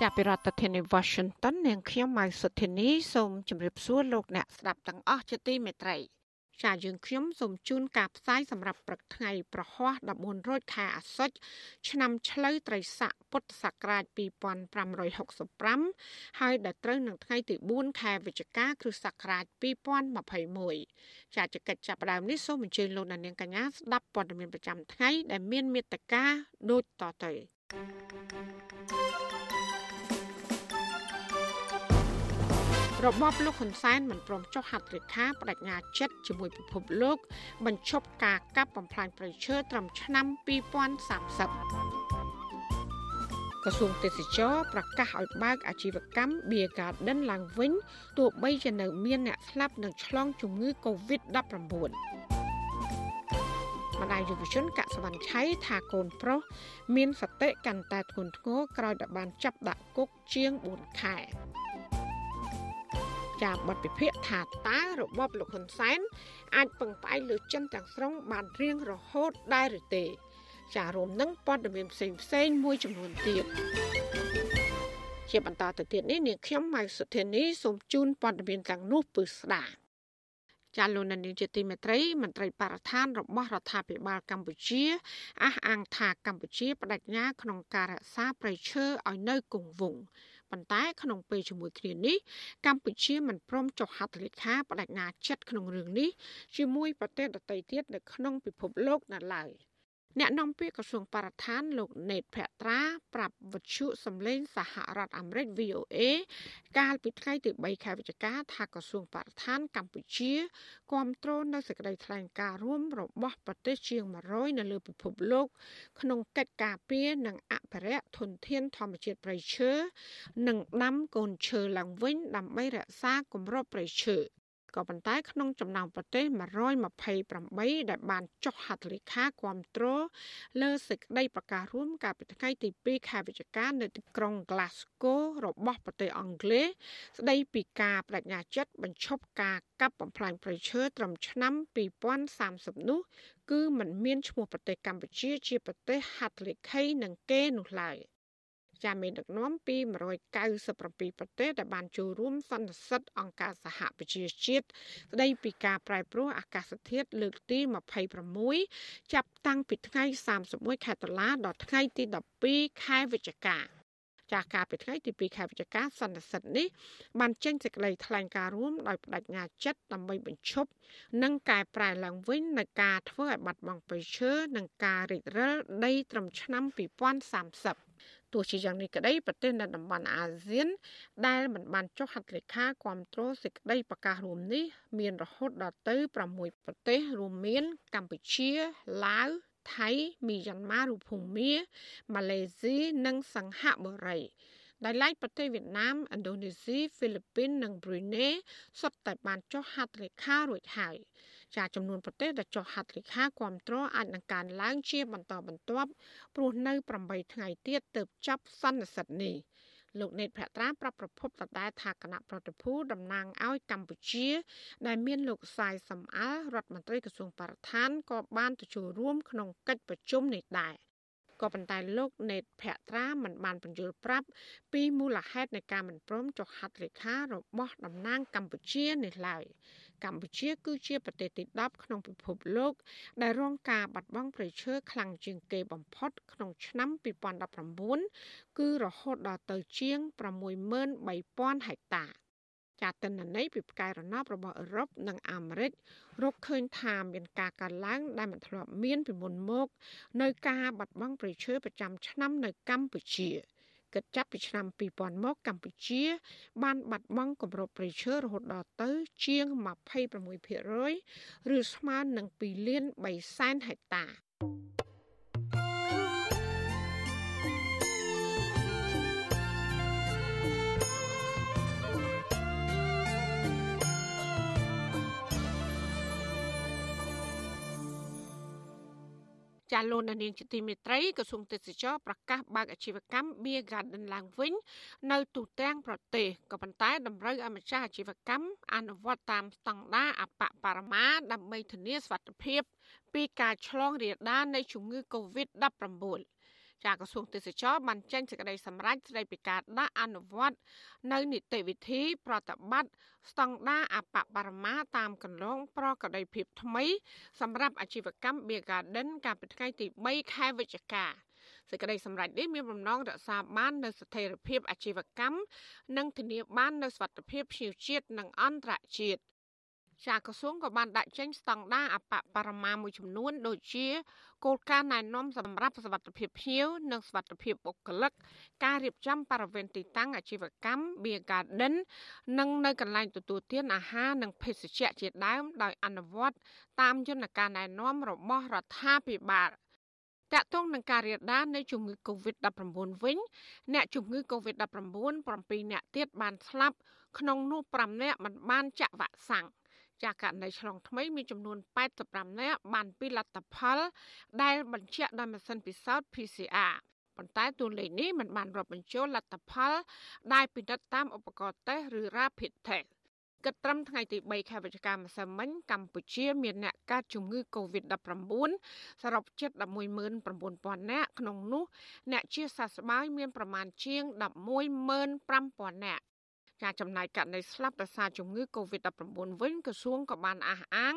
ចាប់ពីរដ្ឋធានី Washington នាងខ្ញុំម៉ៅសុធានីសូមជម្រាបសួរលោកអ្នកស្ដាប់ទាំងអស់ជាទីមេត្រីចាយើងខ្ញុំសូមជូនការផ្សាយសម្រាប់ព្រឹកថ្ងៃប្រហ័ស14រោចខែអាសត់ឆ្នាំឆ្លូវត្រីស័កពុទ្ធសករាជ2565ហើយដល់ត្រូវនឹងថ្ងៃទី4ខែវិច្ឆិកាគ្រិស្តសករាជ2021ចាចកិច្ចចាប់ផ្ដើមនេះសូមអញ្ជើញលោកអ្នកនាងកញ្ញាស្ដាប់ព័ត៌មានប្រចាំថ្ងៃដែលមានមេត្តាដូចតទៅ របបលោកហ៊ុនសែនមិនព្រមចុះហត្ថលេខាបដិញ្ញាចិត្តជាមួយពិភពលោក បញ្ឈប់ការកាប់បំផ្លាញព្រៃឈើត្រឹមឆ្នាំ2030ក្រសួងទេសចរប្រកាសឲ្យបើកអាជីវកម្ម Beer Garden ឡើងវិញទោះបីជានៅមានអ្នកស្លាប់និងឆ្លងជំងឺ Covid-19 ម្ដាយយុវជនកសវណ្ណឆៃថាកូនប្រុសមានសតិកាន់តែធ្ងន់ធ្ងរក្រោយតែបានចាប់ដាក់គុកជាង4ខែ ចាបទពិភាក្សាថាតើរបបលោកហ៊ុនសែនអាចពឹងផ្អែកលើចិនទាំងស្រុងបានរៀងរហូតដែរឬទេ ចារួមនឹងព័ត៌មានផ្សេងផ្សេងមួយចំនួនទៀតជាបន្តទៅទៀតនេះនាងខ្ញុំម៉ៅសុធានីសូមជូនព័ត៌មានទាំងនោះពឺស្ដាចាលោកនាយកជាទីមេត្រីមន្ត្រីបរិស្ថានរបស់រដ្ឋាភិបាលកម្ពុជាអះអាងថាកម្ពុជាបដិញ្ញាក្នុងការរក្សាប្រៃឈើឲ្យនៅគង់វង្ស ប៉ុន្តែក្នុងពេលជាមួយគ្នានេះកម្ពុជាមិនព្រមចុះហត្ថលេខាបដិញ្ញាចិត្តក្នុងរឿងនេះជាមួយប្រទេសដទៃទៀតនៅក្នុងពិភពលោកនៅឡើយ។ អ្នកនាំពាក្យក្រសួងបរិស្ថានលោកណេតភក្ត្រាប្រាប់វិទ្យុសំឡេងសហរដ្ឋអាមេរិក VOA កាលពីថ្ងៃទី3ខែវិច្ឆិកាថាក្រសួងបរិស្ថានកម្ពុជាគ្រប់គ្រងនៅសេចក្តីថ្លែងការណ៍រួមរបស់ប្រទេសជាង100នៅលើពិភពលោក ក្នុងកិច្ចការពារនិងអភិរក្សធនធានធម្មជាតិព្រៃឈើនិងដាំកូនឈើឡើងវិញដើម្បីរក្សាគម្របព្រៃឈើ ក៏ប៉ុន្តែក្នុងចំណោមប្រទេស128ដែលបានចុះហត្ថលេខាគាំទ្រលើសេចក្តីប្រកាសរួមកាលពីថ្ងៃទី2ខែវិច្ឆិកានៅទីក្រុង Glasgow របស់ប្រទេសអង់គ្លេសស្តីពីការបដិញ្ញាចិត្តបញ្ឈប់ការកាប់បំផ្លាញព្រៃឈើត្រឹមឆ្នាំ2030នោះគឺมันមានឈ្មោះប្រទេសកម្ពុជាជាប្រទេសហត្ថលេខីនឹងគេនោះឡើយ។ ចាមានដឹកនាំពី197ប្រទេសដែលបានចូលរួមសន្និសីទអង្គការសហប្រជាជាតិស្ដីពីការប្រែប្រួលអាកាសធាតុលើកទី26ចាប់តាំងពីថ្ងៃ31ខែតុលាដល់ថ្ងៃទី12ខែវិច្ឆិកាចាស់ការពីថ្ងៃទី2ខែវិច្ឆិកាសន្និសីទនេះបានចេញសេចក្តីថ្លែងការណ៍រួមដោយបដិញ្ញាចិត្តដើម្បីបញ្ឈប់និងកែប្រែឡើងវិញនៃការធ្វើឲ្យបាត់បង់ប្រៃឈើនិងការរិចរិលដីត្រឹមឆ្នាំ2030 ទោះជាយ៉ាងនេះក្តីប្រទេសនៅតំបន់អាស៊ាន ដែលមិនបានចុះហត្ថលេខាគាំទ្រសេចក្តីប្រកាសរួមនេះមានរហូតដល់ទៅ6ប្រទេសរួមមាន កម្ពុជាឡាវថៃមីយ៉ាន់ម៉ាឬភូមាម៉ាឡេស៊ីនិងសង្ហបុរីដែលឡែកប្រទេសវៀតណាមឥណ្ឌូនេស៊ីហ្វីលីពីននិងប្រ៊ុយណេសុទ្ធតែបានចុះហត្ថលេខារួចហើយ ចាចំនួនប្រទេសដែលចុះហត្ថលេខាគ្រប់គ្រងអាចនឹងកើនឡើងជាបន្តបន្ទាប់ព្រោះនៅ8ថ្ងៃទៀតទើបចាប់សន្និសីទនេះលោកណេតភក្ត្រាប្រាប់ប្រភពដដែលថាគណៈប្រតិភូតំណាងឲ្យកម្ពុជា ដែលមានលោកសាយសំអាលរដ្ឋមន្ត្រីក្រសួងបរិស្ថានក៏បានទៅចូលរួមក្នុងកិច្ចប្រជុំនេះដែរក៏ប៉ុន្តែលោកណេតភក្ត្រាមិនបានបញ្យល់ប្រាប់ពីមូលហេតុនៃការមិនព្រមចុះហត្ថលេខារបស់តំណាងកម្ពុជានេះឡើយ កម្ពុជាគឺជាប្រទេសទី10ក្នុងពិភពលោក ដែលរងការបាត់បង់ប្រៃឈើខ្លាំងជាងគេបំផុត ក្នុងឆ្នាំ2019គឺរហូតដល់ទៅជាង63000ហិកតាចាទិន្នន័យពីផ្កាយរណបរបស់អឺរ៉ុបនិងអាមេរិករកឃើញថាមានការកើនឡើងដែលមិនធ្លាប់មានពីមុនមក នៅការបាត់បង់ប្រៃឈើប្រចាំឆ្នាំនៅកម្ពុជា។ គិតចាប់ពីឆ្នាំ2000មកកម្ពុជា បានបាត់បង់គម្របព្រៃឈើរហូតដល់ទៅ ជាង26%ឬស្មើនឹង2លាន3សែនហិកតា ចាលោកនាងជាទីមេត្រីក្រសួងទេសចរប្រកាសបើកអាជីវកម្ម Beer Garden ឡើងវិញ នៅទូទាំងប្រទេសក៏ប៉ុន្តែតម្រូវឲ្យម្ចាស់អាជីវកម្មអនុវត្តតាមស្តង់ដារអបបរមាដើម្បីធានាសុវត្ថិភាព ពីការឆ្លងរាលដាលនៃជំងឺ Covid-19 ចាក្រសួងទេសចរបានចេញសេចក្តីសម្រេចស្តីពីការដាក់អនុវត្តនៅនីតិវិធីប្រតិបត្តិស្តង់ដារអបបរមាតាមកន្លងប្រកដីភាពថ្មី សម្រាប់អាជីវកម្ម Beer Garden កាលពីថ្ងៃទី3ខែវិច្ឆិកាសេចក្តីសម្រេចនេះមានបំណងរក្សាបាននូវស្ថិរភាពអាជីវកម្មនិងធានាបាននូវសុវត្ថិភាពភ្ញៀវជាតិនិងអន្តរជាតិ ចាក្រសួងក៏បានដាក់ចេញស្តង់ដារអបបរមាមួយចំនួន ដូចជាគោលការណ៍ណែនាំសម្រាប់សវត្ថិភាពភ្ញៀវនិងសវត្ថិភាពបុគ្គលិកការរៀបចំបរិវេណទីតាំងអាជីវកម្ម Beer Garden និងនៅកន្លែងទទួលទានអាហារនិងភេសជ្ជៈជាដើមដោយអនុវត្តតាមយន្តការណែនាំរបស់រដ្ឋាភិបាលតាក់ទងនឹងការរាលដាលនៃជំងឺ Covid-19 វិញអ្នកជំងឺ Covid-19 7អ្នកទៀតបានស្លាប់ក្នុងនោះ5អ្នកមិនបានចាក់វ៉ាក់សាំង ចាករណីឆ្លងថ្មីមានចំនួន85នាក់បានពីលទ្ធផល ដែលបញ្ជាក់ដោយម៉ាស៊ីនពិសោធន៍ PCR ប៉ុន្តែតួលេខនេះមិនបានរាប់បញ្ចូលលទ្ធផល ដែលពិនិត្យតាមឧបករណ៍តេស្តឬ Rapid Test គិតត្រឹមថ្ងៃទី3ខែវិច្ឆិកាម្សិលមិញកម្ពុជាមានអ្នកកើតជំងឺ Covid-19 សរុបជិត119,000នាក់ក្នុងនោះអ្នកជាសះស្បើយមានប្រមាណជាង115,000នាក់ ការចំណាយករណីស្លាប់ដោយសារជំងឺ Covid-19 វិញក្រសួងក៏បានអះអាង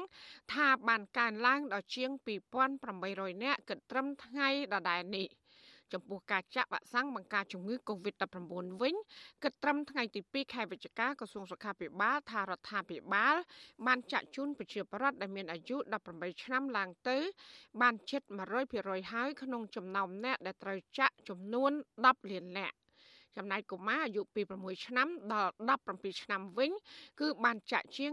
ថាបានកើនឡើងដល់ជាង2800នាក់គិតត្រឹមថ្ងៃដដែលនេះចំពោះការចាក់វ៉ាក់សាំងបង្ការជំងឺ Covid-19 វិញគិតត្រឹមថ្ងៃទី2ខែវិច្ឆិកាក្រសួងសុខាភិបាលថារដ្ឋាភិបាល បានចាក់ជូនប្រជាពលរដ្ឋដែលមានអាយុ18ឆ្នាំឡើងទៅ បានជិត100%ហើយក្នុងចំណោមអ្នកដែលត្រូវចាក់ចំនួន10លាននាក់ ចំណែកកុមារអាយុពី6ឆ្នាំដល់17ឆ្នាំវិញ គឺបានចាក់ជាង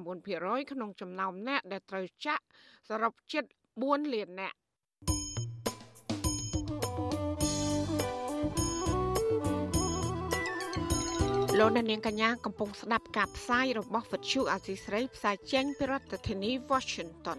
99%ក្នុងចំណោមអ្នកដែលត្រូវចាក់សរុបជិត4លាននាក់លោកនាងកញ្ញាកំពុងស្ដាប់ការផ្សាយរបស់វិទ្យុអាស៊ីស្រីផ្សាយចេញពីរដ្ឋធានី Washington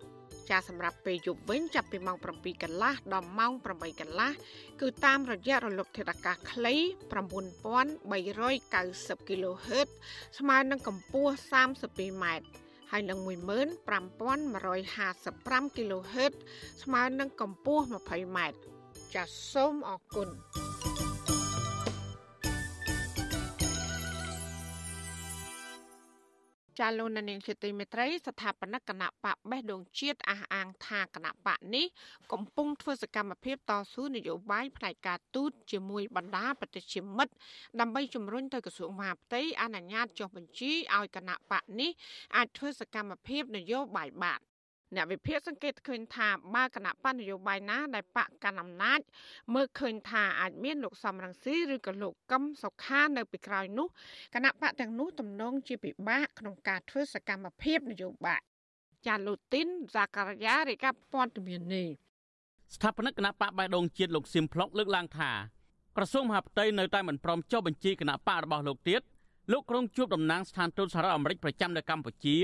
ចាសម្រាប់ពេលយប់វិញចាប់ពីម៉ោង7កន្លះដល់ម៉ោង8កន្លះគឺតាមរយៈរលកធាតុអាកាសខ្លី9390 kHz ស្មើនឹងកម្ពស់32ម៉ែត្រហើយនឹង15155 kHz ស្មើនឹងកម្ពស់20ម៉ែត្រចាសសូមអរគុណ ចាលោកនាងជាទីមេត្រីស្ថាបនិកគណៈបកបេះដូងជាតិអះអាងថាគណៈបកនេះកំពុងធ្វើសកម្មភាពតស៊ូនយោបាយផ្នែកការទូតជាមួយបណ្ដាប្រទេសជាមិត្តដើម្បីជំរុញទៅក្រសួងមហាផ្ទៃអនុញ្ញាតចុះបញ្ជីឲ្យគណៈបកនេះអាចធ្វើសកម្មភាពនយោបាយបាន អ្នកវិភាគសង្កេតឃើញថាបើគណៈបញ្ញយោបាយណា ដែលបកកណ្ដាលអំណាចមើលឃើញថាអាចមានលោកសំរងស៊ីឬក៏លោកកឹមសុខានៅពីក្រោយនោះគណៈបកទាំងនោះទំនងជាពិបាកក្នុងការធ្វើសកម្មភាពនយោបាយចាលូទីនហ្សាការីយ៉ារាយការណ៍ព័ត៌មាននេះស្ថាបនិកគណៈបកបៃដងជាតិលោកសៀមផ្លុកលើកឡើងថាក្រសួងមហាផ្ទៃនៅតែមិនព្រមចុះបញ្ជីគណៈបករបស់លោកទៀតលោកក្រុងជួបតំណាងស្ថានទូតសហរដ្ឋអាមេរិកប្រចាំនៅកម្ពុជា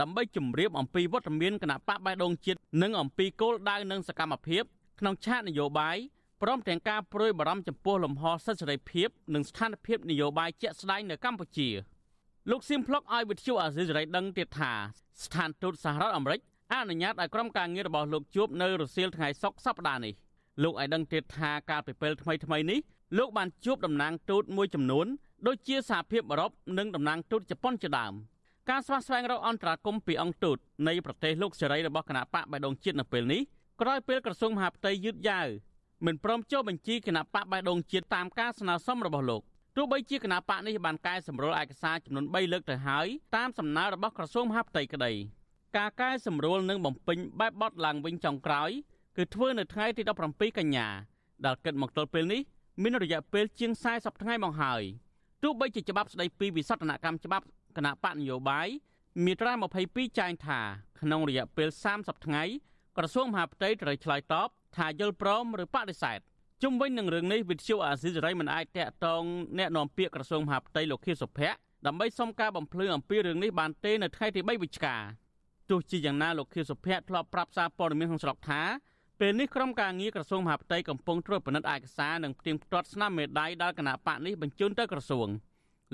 ដើម្បីជម្រាបអំពីវត្តមានគណៈបកបៃដងជាតិនិងអំពីគោលដៅនិងសកម្មភាពក្នុងឆាកនយោបាយព្រមទាំងការប្រួយបារម្ភចំពោះលំហសិទ្ធិសេរីភាពនិងស្ថានភាពនយោបាយជាក់ស្ដែងនៅកម្ពុជាលោកសៀមផ្លុកឲ្យវិទ្យុអាស៊ីសេរីដឹងទៀតថាស្ថានទូតសហរដ្ឋអាមេរិកអនុញ្ញាតឲ្យក្រុមការងាររបស់លោកជួបនៅរសៀលថ្ងៃសុក្រសប្តាហ៍នេះលោកឲ្យដឹងទៀតថាការពិពេលថ្មីថ្មីនេះលោកបានជួបតំណាងទូតមួយចំនួនដូចជាសហភាពអឺរ៉ុបនិងតំណាងទូតជប៉ុនជាដើម។ ការស្វះស្វែងរកអន្តរាគមពីអង្គទូតនៃប្រទេសលោកសេរីរបស់គណៈបកបៃដងជាតិនៅពេលនេះក្រោយពេលក្រសួងមហាផ្ទៃយឺតយ៉ាវមិនព្រមចុះបញ្ជីគណៈបកបៃដងជាតិតាមការស្នើសុំរបស់លោកទោះបីជាគណៈបកនេះបានកែសម្រួលឯកសារចំនួន3លើកទៅហើយតាមសំណើរបស់ក្រសួងមហាផ្ទៃក្តីការកែសម្រួលនិងបំពេញបែបបត់ឡើងវិញចុងក្រោយគឺធ្វើនៅថ្ងៃទី17កញ្ញាដែលគិតមកទល់ពេលនេះមានរយៈពេលជាង40ថ្ងៃមកហើយទោះបីជាច្បាប់ស្តីពីវិសោធនកម្មច្បាប់ គណៈបកនយោបាយមាត្រា22ចែងថាក្នុងរយៈពេល30ថ្ងៃក្រសួងមហាផ្ទៃត្រូវឆ្លើយតបថាយល់ព្រមឬបដិសេធជុំវិញនឹងរឿងនេះវិទ្យុអាស៊ីសេរីមិនអាចតាក់ទងแนะនាំពាក្យក្រសួងមហាផ្ទៃលោកខៀវសុភ័ក្រដើម្បីសុំការបំភ្លឺអំពីរឿងនេះបានទេនៅថ្ងៃទី3វិច្ឆិកាទោះជាយ៉ាងណាលោកខៀវសុភ័ក្រធ្លាប់ប្រាប់សារព័ត៌មានក្នុងស្រុកថាពេលនេះក្រុមការងារក្រសួងមហាផ្ទៃកំពុងត្រួតពិនិត្យឯកសារនិងផ្ទៀងផ្ទាត់ស្នាមមេដៃដល់គណៈបកនេះបញ្ជូនទៅក្រសួង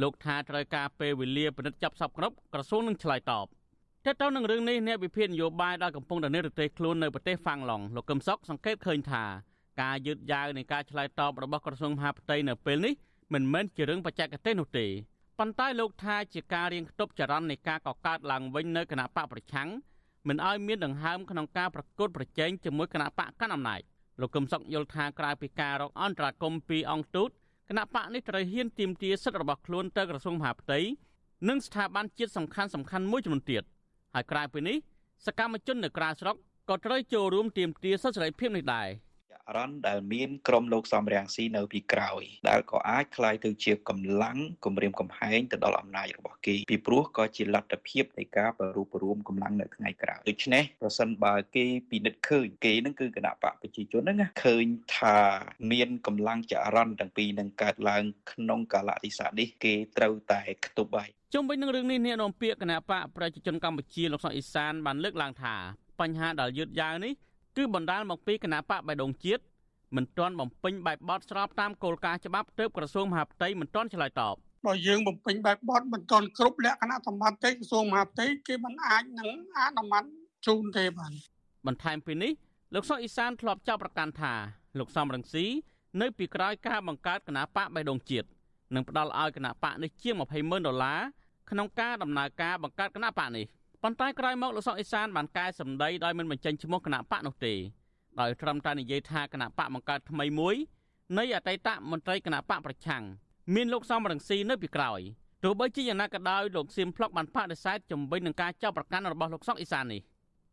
លោកថាត្រូវការពេលវេលាពិនិត្យចាប់សពគ្រប់ក្រសួងនឹងឆ្លើយតបទាក់ទងនឹងរឿងនេះអ្នកវិភាគនយោបាយដែលកំពុងតែនិរទេសខ្លួននៅប្រទេសហ្វាំងឡង់លោកកឹមសុខសង្កេតឃើញថាការយឺតយ៉ាវនៃការឆ្លើយតបរបស់ក្រសួងមហាផ្ទៃនៅពេលនេះមិនមែនជារឿងបច្ចេកទេសនោះទេប៉ុន្តែលោកថាជាការរៀងខ្ទប់ចរន្តនៃការកកើតឡើងវិញនៅគណៈបកប្រឆាំងមិនឲ្យមានដង្ហើមក្នុងការប្រកួតប្រជែងជាមួយគណៈបកកណ្ដាលអំណាចលោកកឹមសុខយល់ថាក្រៅពីការរកអន្តរាគមពីអង្គទូត គណៈបកនេះត្រូវហ៊ានទាមទារសិទ្ធិរបស់ខ្លួនទៅក្រសួងមហាផ្ទៃនិងស្ថាប័នជាតិសំខាន់សំខាន់មួយចំនួនទៀតហើយក្រៅពីនេះសកម្មជននៅក្រៅស្រុកក៏ត្រូវចូលរួមទាមទារសិទ្ធិសេរីភាពនេះដែរ។ រ៉ាន់ដែលមានក្រុមលោកសំរាំងស៊ីនៅពីក្រោយដែលក៏អាចคล้ายទៅជាកម្លាំងគម្រាមកំហែងទៅដល់អំណាចរបស់គេពីព្រោះក៏ជាលទ្ធភាពនៃការប្ររូបរួមកម្លាំងនៅថ្ងៃក្រោយដូច្នេះប្រសិនបើគេពិនិត្យឃើញគេនឹងគឺគណៈបកប្រជាជនហ្នឹងឃើញថាមានកម្លាំងចរន្តទាំងពីរនឹងកើតឡើងក្នុងកាលៈទេសៈនេះគេត្រូវតែខ្ទប់ហើយជុំវិញនឹងរឿងនេះអ្នកនាំពាក្យគណៈបកប្រជាជនកម្ពុជាលោកសុកអេសានបានលើកឡើងថាបញ្ហាដែលយឺតយ៉ាវនេះ គឺបណ្ដាលមកពីគណៈបកបៃដងជាតិមិនទាន់បំពេញបែបបទស្របតាមគោលការណ៍ច្បាប់ទើបក្រសួងមហាផ្ទៃមិនទាន់ឆ្លើយតបបើយើងបំពេញបែបបទមិនទាន់គ្រប់លក្ខណៈសម្បត្តិទេក្រសួងមហាផ្ទៃគេមិនអាចនឹងអនុម័តជូនទេបាទបន្ថែមពីនេះលោកសុកអ៊ីសានធ្លាប់ចោទប្រកាន់ថាលោកសំរងស៊ីនៅពីក្រោយការបង្កើតគណៈបកបៃដងជាតិនិងផ្ដល់ឲ្យគណៈបកនេះជាង20ម៉ឺនដុល្លារក្នុងការដំណើរការបង្កើតគណៈបកនេះ ប៉ុន្តែក្រោយមកលោកសុកអេសានបានកែសម្ដីដោយមិនបញ្ចេញឈ្មោះគណៈបកនោះទេដោយត្រឹមតែនិយាយថាគណៈបកបង្កើតថ្មីមួយនៃអតីតមន្ត្រីគណៈបកប្រឆាំងមានលោកសំរងស៊ីនៅពីក្រោយទោះបីជាយ៉ាងណាក៏ដោយលោកសៀមផ្លុកបានបដិសេធជំវិញនឹងការចាប់ប្រកាន់របស់លោកសុកអេសាននេះ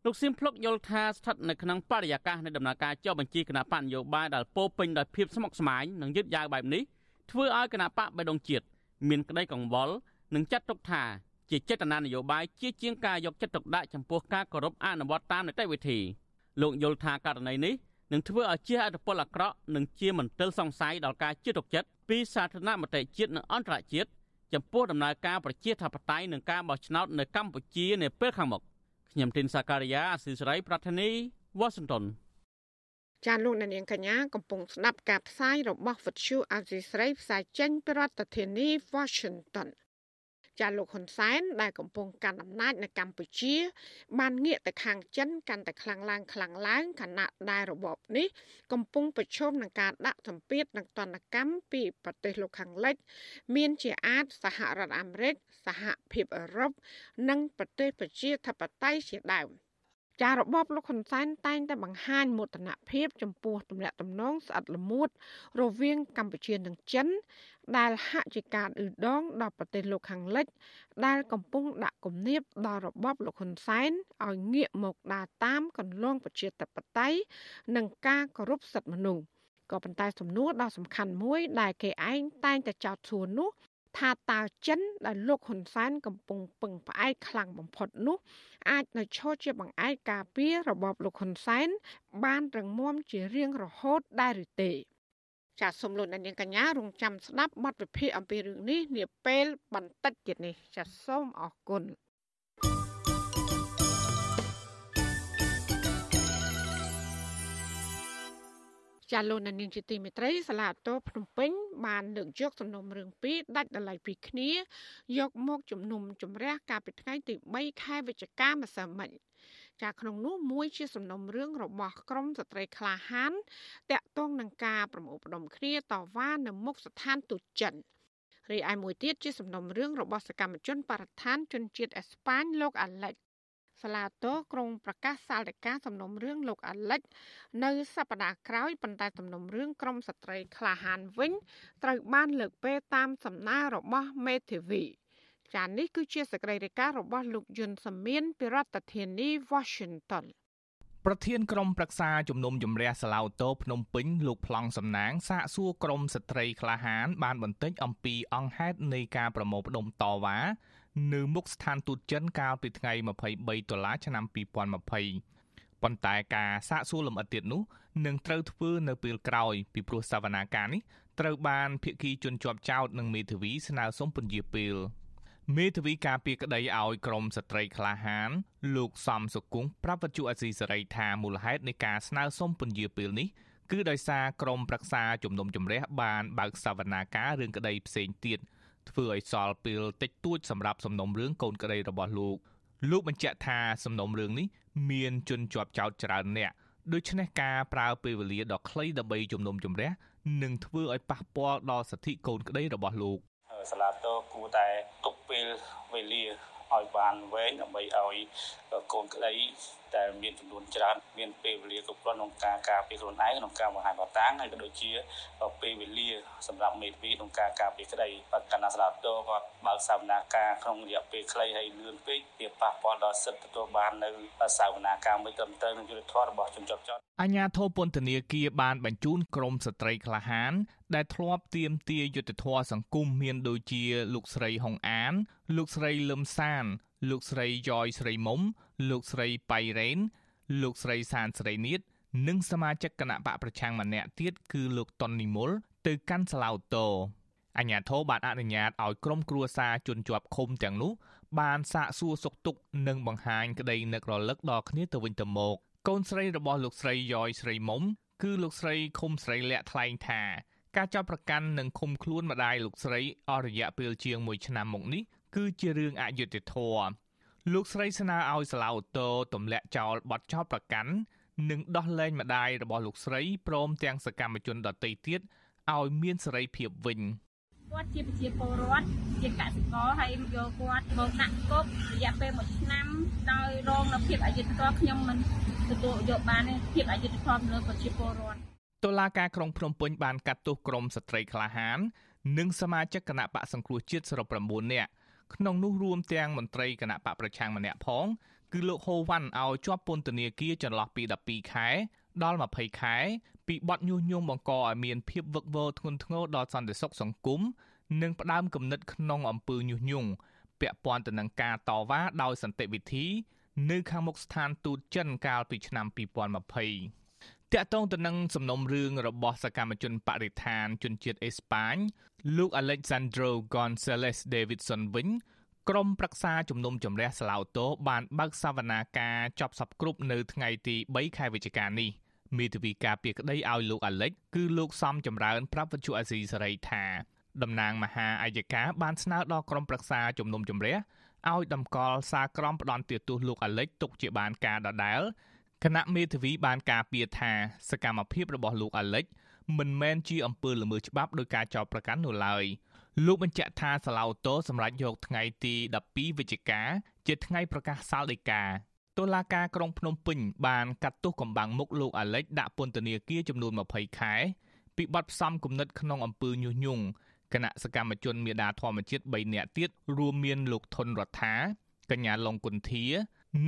លោកសៀមផ្លុកយល់ថាស្ថិតនៅក្នុងបរិយាកាសនៃដំណើរការចុះបញ្ជីគណៈបកនយោបាយដែលពោពេញដោយភាពស្មុគស្មាញនិងយឺតយ៉ាវបែបនេះធ្វើឲ្យគណៈបកបេដងជាតិមានក្តីកង្វល់និងចាត់ទុកថា ជាចេតនានយោបាយជាជាងការយកចិត្តទុកដាក់ចំពោះការគោរពអនុវត្តតាមនីតិវិធីលោកយល់ថាករណីនេះនឹងធ្វើឲ្យជាអត្តពលអាក្រក់និងជាមន្ទិលសង្ស័យដល់ការជឿទុកចិត្តពីសាធារណមតិជាតិនិងអន្តរជាតិចំពោះដំណើរការប្រជាធិបតេយ្យនិងការបោះឆ្នោតនៅកម្ពុជានាពេលខាងមុខខ្ញុំទីនសាការីយ៉ាអស៊ីសេរីប្រធានីវ៉ាស៊ីនតោនចាលោកនាងកញ្ញាកំពុងស្ដាប់ការផ្សាយរបស់វិទ្យុអាស៊ីសេរីផ្សាយចេញពីរដ្ឋធានី Washington ចាលោកហ៊ុនសែនដែលកំពុងកាន់អំណាចនៅកម្ពុជា បានងាកទៅខាងចិនកាន់តែខ្លាំងឡើងខ្លាំងឡើងខណៈដែលរបបនេះកំពុងប្រឈមនឹងការដាក់សម្ពាធនិងទណ្ឌកម្មពីប្រទេសលោកខាងលិច មានជាអាចសហរដ្ឋអាមេរិកសហភាពអឺរ៉ុបនិងប្រទេសប្រជាធិបតេយ្យជាដើម។ ចារបបលោកហ៊ុនសែនតែងតែបង្ហាញមោទនភាពចំពោះទំនាក់ទំនងស្អិតល្មួតរវាងកម្ពុជានិងចិន ដែលហាក់ជាការអ៊ឺដងដល់ប្រទេសលោកខាងលិច ដែលកំពុងដាក់គំនាបដល់របបលោកហ៊ុនសែនឲ្យងាកមកដើរតាមកន្លងប្រជាធិបតេយ្យនិងការគោរពសិទ្ធិមនុស្សក៏ប៉ុន្តែសំណួរដ៏សំខាន់មួយដែលគេឯងតែងតែចោទសួរនោះ ថាតើចិនដែលលោកហ៊ុនសែនកំពុងពឹងផ្អែកខ្លាំងបំផុតនោះ អាចនៅឈរជាបង្អែកការពាររបបលោកហ៊ុនសែនបានរងមាំជារៀងរហូតដែរឬទេចាសសូមលោកអ្នកនាងកញ្ញារងចាំស្ដាប់បទវិភាគអំពីរឿងនេះនាពេលបន្តិចទៀតនេះចាសសូមអរគុណ ចាលោកនាងជាទីមេត្រីសាលាតោភ្នំពេញបានលើកយកសំណុំរឿងពីរដាច់ដライពីគ្នា យកមកជំនុំជម្រះកាលពីថ្ងៃទី3ខែវិច្ឆិកាម្សិលមិញចាក្នុងនោះមួយជាសំណុំរឿងរបស់ក្រមស្ត្រីក្លាហានតាក់ទងនឹងការប្រមូលផ្ដុំគ្នាតវ៉ានៅមុខស្ថានទូតចិនរីឯមួយទៀតជាសំណុំរឿងរបស់សកម្មជនបរិស្ថានជនជាតិអេស្ប៉ាញលោកអាឡិច សាឡាតូក្រុងប្រកាសសាលដីកាសំណុំរឿងលោកអាលិច នៅសប្តាហ៍ក្រោយប៉ុន្តែសំណុំរឿងក្រមស្ត្រីក្លាហានវិញត្រូវបានលើកពេលតាមសំណើរបស់មេធាវីចាននេះគឺជាសេចក្តីរាយការណ៍របស់លោកយុនសាមៀនពីរដ្ឋធានី Washington ប្រធានក្រុមប្រឹក្សាជំនុំជម្រះសាឡៅតូភ្នំពេញលោកប្លង់សំណាងសាកសួរក្រុមស្ត្រីក្លាហាន បានបន្តិចអំពីអង្គហេតុនៃការប្រមូលផ្ដុំតវ៉ា នៅមុខស្ថានទូតចិនកាលពីថ្ងៃ23ដុល្លារឆ្នាំ2020ប៉ុន្តែការសាកសួរលម្អិតទៀតនោះនឹងត្រូវធ្វើនៅពេលក្រោយ ពីព្រោះសវនាការនេះត្រូវបានភាគីជនជាប់ចោតនិងមេធាវីស្នើសុំពន្យាពេលមេធាវីការពីក្តីឲ្យក្រមស្ត្រីក្លាហាន លោកសំសុគង្គប្រាប់វិទ្យុអស៊ីសេរីថាមូលហេតុនៃការស្នើសុំពន្យាពេលនេះគឺដោយសារក្រមប្រឹក្សាជំនុំជម្រះបានបើកសវនាការរឿងក្តីផ្សេងទៀត ធ្វើឲ្យសល់ពេលតិចតួចសម្រាប់សំណុំរឿងកូនក្តីរបស់លោកលោកបញ្ជាក់ថាសំណុំរឿងនេះមានជនជាប់ចោតច្រើនអ្នកដូច្នេះការប្រើពេលវេលាដ៏ខ្លីដើម្បីជំនុំជម្រះនឹងធ្វើឲ្យប៉ះពាល់ដល់សិទ្ធិកូនក្តីរបស់លោកសាឡាតូគួរតែទុកពេលវេលា ឲ្យបានវែងដើម្បីឲ្យកូនក្តីតែមានចំនួនច្រើនមានពេលវេលាគ្រប់គ្រាន់ក្នុងការការពារខ្លួនឯងក្នុងការបង្ហាញបតាំងហើយក៏ដូចជាពេលវេលាសម្រាប់មេធាវីក្នុងការការពារក្តីបើកណ្ដាស្លាប់តគាត់បើកសវនាការក្នុងរយៈពេលខ្លីហើយលឿនពេកវាប៉ះពាល់ដល់សិទ្ធិទទួលបាននៅសវនាការមួយត្រឹមត្រូវនឹងយុត្តិធម៌របស់ជនជាប់ចោតអញ្ញាធិពន្ធនាគារបានបញ្ជូនក្រុមស្ត្រីក្លាហាន ដែលធ្លាប់ទៀមទាយុទ្ធធរសង្គមមានដូចជាលោកស្រីហុងអាន លោកស្រីលឹមសាន លោកស្រីយ៉យស្រីមុំ លោកស្រីបៃរ៉េនលោកស្រីសានស្រីនៀតនិងសមាជិកគណៈបកប្រឆាំងម្នាក់ទៀតគឺលោកតុននីមុលទៅកាន់សាឡៅតូអញ្ញាធិបបានអនុញ្ញាតឲ្យក្រុមគ្រួសារជនជាប់ឃុំទាំងនោះបានសាកសួរសុខទុក្ខនិងបង្ហាញក្តីនឹករលឹកដល់គ្នាទៅវិញទៅមក កូនស្រីរបស់លោកស្រីយ៉យស្រីមុំគឺលោកស្រីឃុំស្រីលាក់ថ្លែងថា ការចាប់ប្រកាន់និងឃុំខ្លួនម្ដាយលោកស្រីអស់រយៈពេលជាង1ឆ្នាំមកនេះ គឺជារឿងអយុត្តិធម៌លោកស្រីស្នើឲ្យសាឡាអូតូទម្លាក់ចោលបទចោទប្រកាន់និងដោះលែងម្ដាយរបស់លោកស្រីព្រមទាំងសកម្មជនដទៃទៀតឲ្យមានសេរីភាពវិញគាត់ជាប្រជាពលរដ្ឋជាកសិករហើយយកគាត់មកដាក់គុករយៈពេល1ឆ្នាំដោយរងនៅភាពអយុត្តិធម៌ខ្ញុំមិនទទួលយកបានទេភាពអយុត្តិធម៌លើប្រជាពលរដ្ឋតុលាការក្រុងភ្នំពេញបានកាត់ទោសក្រុមស្ត្រីក្លាហាន និងសមាជិកគណៈបកសង្គ្រោះជាតិសរុប9នាក់ ក្នុងនោះរួមទាំងមន្ត្រីគណៈបកប្រឆាំងម្នាក់ផងគឺលោកហូវ៉ាន់ឲ្យជាប់ពន្ធនាគារចន្លោះពី12ខែ ដល់20ខែ ពីបទញុះញង់បង្កឲ្យមានភាពវឹកវរធ្ងន់ធ្ងរដល់សន្តិសុខសង្គមនិងផ្ដើមគំនិតក្នុងអំពើញុះញង់ពាក់ព័ន្ធទៅនឹងការតវ៉ាដោយសន្តិវិធី នៅខាងមុខស្ថានទូតចិនកាលពីឆ្នាំ2020 តាក់ទងទៅនឹងសំណុំរឿងរបស់សកម្មជនបរិស្ថានជនជាតិអេស្ប៉ាញលោក Alexandro Gonzalez Davidson វិញក្រុមប្រឹក្សាជំនុំជម្រះស្លាវតូបានបើកសវនាការចប់សពគ្រប់នៅថ្ងៃទី3ខែវិច្ឆិកានេះមេធាវីការពារក្តីឲ្យលោកអាលិចគឺលោកសំចម្រើនប្រាប់វិទ្យុអាស៊ីសេរីថាតំណាងមហាអាយកាបានស្នើដល់ក្រុមប្រឹក្សាជំនុំជម្រះឲ្យតម្កល់សារក្រមផ្ដន់ទោសលោកអាលិចទុកជាបានការដដែល គណៈមេធាវីបានការពារថាសកម្មភាពរបស់លោកអាលិចមិនមែនជាអំពើល្មើសច្បាប់ដោយការចោទប្រកាន់នោះឡើយលោកបញ្ជាក់ថាសាឡៅតូសម្រាប់យកថ្ងៃទី12វិច្ឆិកាជាថ្ងៃប្រកាសសាលដីកាតុលាការក្រុងភ្នំពេញបានកាត់ទោសកំបាំងមុខលោកអាលិចដាក់ពន្ធនាគារចំនួន20ខែពីបទផ្សំគំនិតក្នុងអំពើញុះញង់គណៈសកម្មជនមេដាធម្មជាតិ3នាក់ទៀតរួមមានលោកថុនរដ្ឋាកញ្ញាឡុងគុន្ធា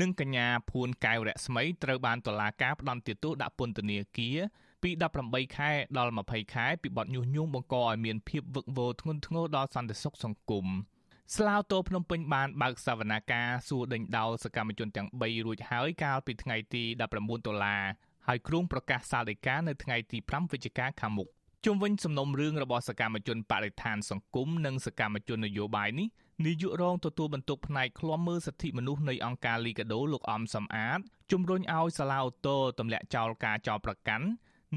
និងកញ្ញាភួនកែវរស្មីត្រូវបានតុលាការផ្តន្ទាទោសដាក់ពន្ធនាគារពី18ខែដល់20ខែពីបទញុះញង់បង្កឲ្យមានភាពវឹកវរធ្ងន់ធ្ងរដល់សន្តិសុខសង្គមស្លាវតោភ្នំពេញបានបើកសវនាការសួរដេញដោលសកម្មជនទាំង3រួចហើយកាលពីថ្ងៃទី19ដុល្លារហើយគ្រោងប្រកាសសាលដីកានៅថ្ងៃទី5វិច្ឆិកាខាងមុខជុំវិញសំណុំរឿងរបស់សកម្មជនបរិស្ថានសង្គមនិងសកម្មជននយោបាយនេះ នាយករងទទួលបន្ទុកផ្នែកឃ្លាំមើលសិទ្ធិមនុស្សនៃអង្គការលីកាដូលោកអំសំអាតជំរុញឲ្យសាឡាអូតូទម្លាក់ចោលការចោលប្រកាន់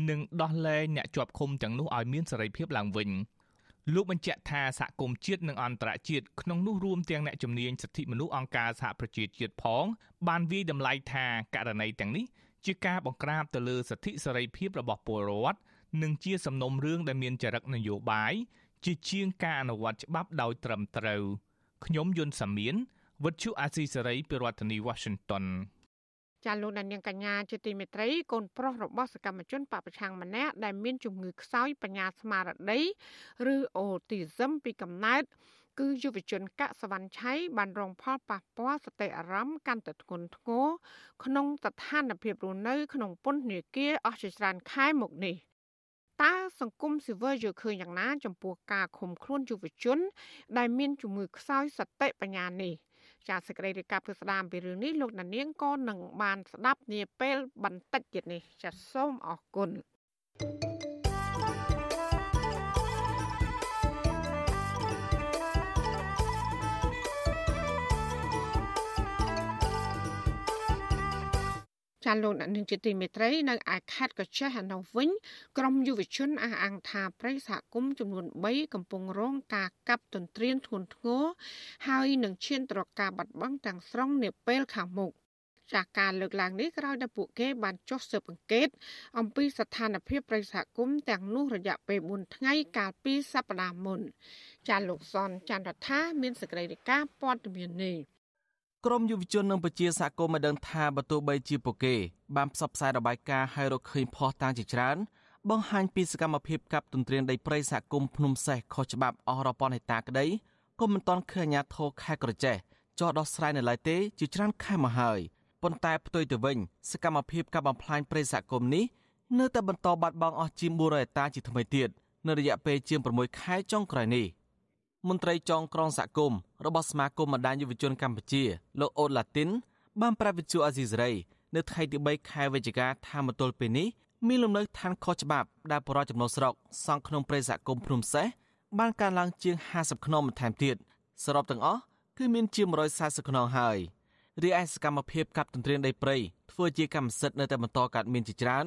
និងដោះលែងអ្នកជាប់ឃុំទាំងនោះឲ្យមានសេរីភាពឡើងវិញលោកបញ្ជាក់ថាសហគមន៍ជាតិនិងអន្តរជាតិក្នុងនោះរួមទាំងអ្នកជំនាញសិទ្ធិមនុស្សអង្គការសហប្រជាជាតិផង បានវាយតម្លៃថាករណីទាំងនេះជាការបង្ក្រាបទៅលើសិទ្ធិសេរីភាពរបស់ពលរដ្ឋនិងជាសំណុំរឿងដែលមានចរិតនយោបាយជាជាងការអនុវត្តច្បាប់ដោយត្រឹមត្រូវ ខ្ញុំយុនសាមៀនវិទ្យុអាស៊ីសេរីពីរដ្ឋធានី Washington ចាលោកនាងកញ្ញាជាទីមេត្រីកូនប្រុសរបស់សកម្មជនបពប្រឆាំងម្នាក់ដែលមានជំងឺខ្សោយបញ្ញាស្មារតីឬអូទីសឹមពីកំណើតគឺយុវជនកសវណ្ណឆៃបានរងផលប៉ះពាល់សតិអារម្មណ៍កាន់តែធ្ងន់ធ្ងរក្នុងស្ថានភាពរស់នៅក្នុងពន្ធនាគារអស់ជាច្រើនខែមកនេះ តើសង្គមស៊ីវិលយល់ឃើញយ៉ាងណា ចំពោះការឃុំខ្លួនយុវជន ដែលមានជំងឺខ្សោយសតិបញ្ញានេះចាសសេចក្តីរាយការណ៍ពិស្ដាមពីរឿងនេះលោកដានៀងក៏នឹងបានស្ដាប់នាពេលបន្តិចទៀតនេះចាសសូមអរគុណ thank you ចាលោកអ្នកនឹងជាទីមេត្រីនៅឯខេត្តកោះចេះឯនោះវិញក្រុមយុវជនអះអាងថាប្រិយសហគមន៍ចំនួន3កំពុងរងការកាប់ទន្ទ្រានធ្ងន់ធ្ងរហើយនឹងឈានទៅរកការបាត់បង់ទាំងស្រុងនាពេលខាងមុខចាការលើកឡើងនេះក្រោយដែលពួកគេបានចុះស៊ើបអង្កេត អំពីស្ថានភាពប្រិយសហគមន៍ទាំងនោះរយៈពេល4ថ្ងៃកាលពីសប្តាហ៍មុនចាលោកសនចន្ទរដ្ឋាមានសេចក្តីរាយការណ៍ព័ត៌មាននេះ ក្រមយុវជននិងប្រជាសហគមន៍បានដឹងថាបើទោះបីជាពួកគេបានផ្សព្វផ្សាយរបាយការណ៍ឲ្យរកឃើញភស្តុតាងជាច្រើនបង្ហាញពីសកម្មភាពកាប់ទន្ទ្រានដីព្រៃសហគមន៍ភ្នំសេះខុសច្បាប់អស់រាប់ពាន់ហិកតាក្តីក៏មិនទាន់ឃើញអាជ្ញាធរខេត្តក្រចេះចោះដោះស្រាយនៅឡើយទេជាច្រើនខែមកហើយប៉ុន្តែផ្ទុយទៅវិញសកម្មភាពកាប់បំផ្លាញព្រៃសហគមន៍នេះនៅតែបន្តបាត់បង់អស់ជាង400ហិកតាជាថ្មីទៀតនៅរយៈពេលជាង6ខែចុងក្រោយនេះ។ មន្ត្រីចងក្រងសហគមន៍របស់សមាគមបណ្ដាញយុវជនកម្ពុជាលោកអូឡាទីនបានប្រាប់វិទ្យុអាស៊ីសេរីនៅថ្ងៃទី3ខែវិច្ឆិកាថាមទល់ពេលនេះមានលំនៅឋានខុសច្បាប់ដែលបរិយាចំណុះស្រុកសង់ក្នុងព្រៃសហគមន៍ភ្នំសេះបានកើនឡើងជាង50ខ្នងបន្ថែមទៀតសរុបទាំងអស់គឺមានជាង140ខ្នងហើយរីឯសកម្មភាពកាប់ទន្ទ្រានដីព្រៃធ្វើជាកម្មសិទ្ធិនៅតែបន្តកើតមានជាច្រើន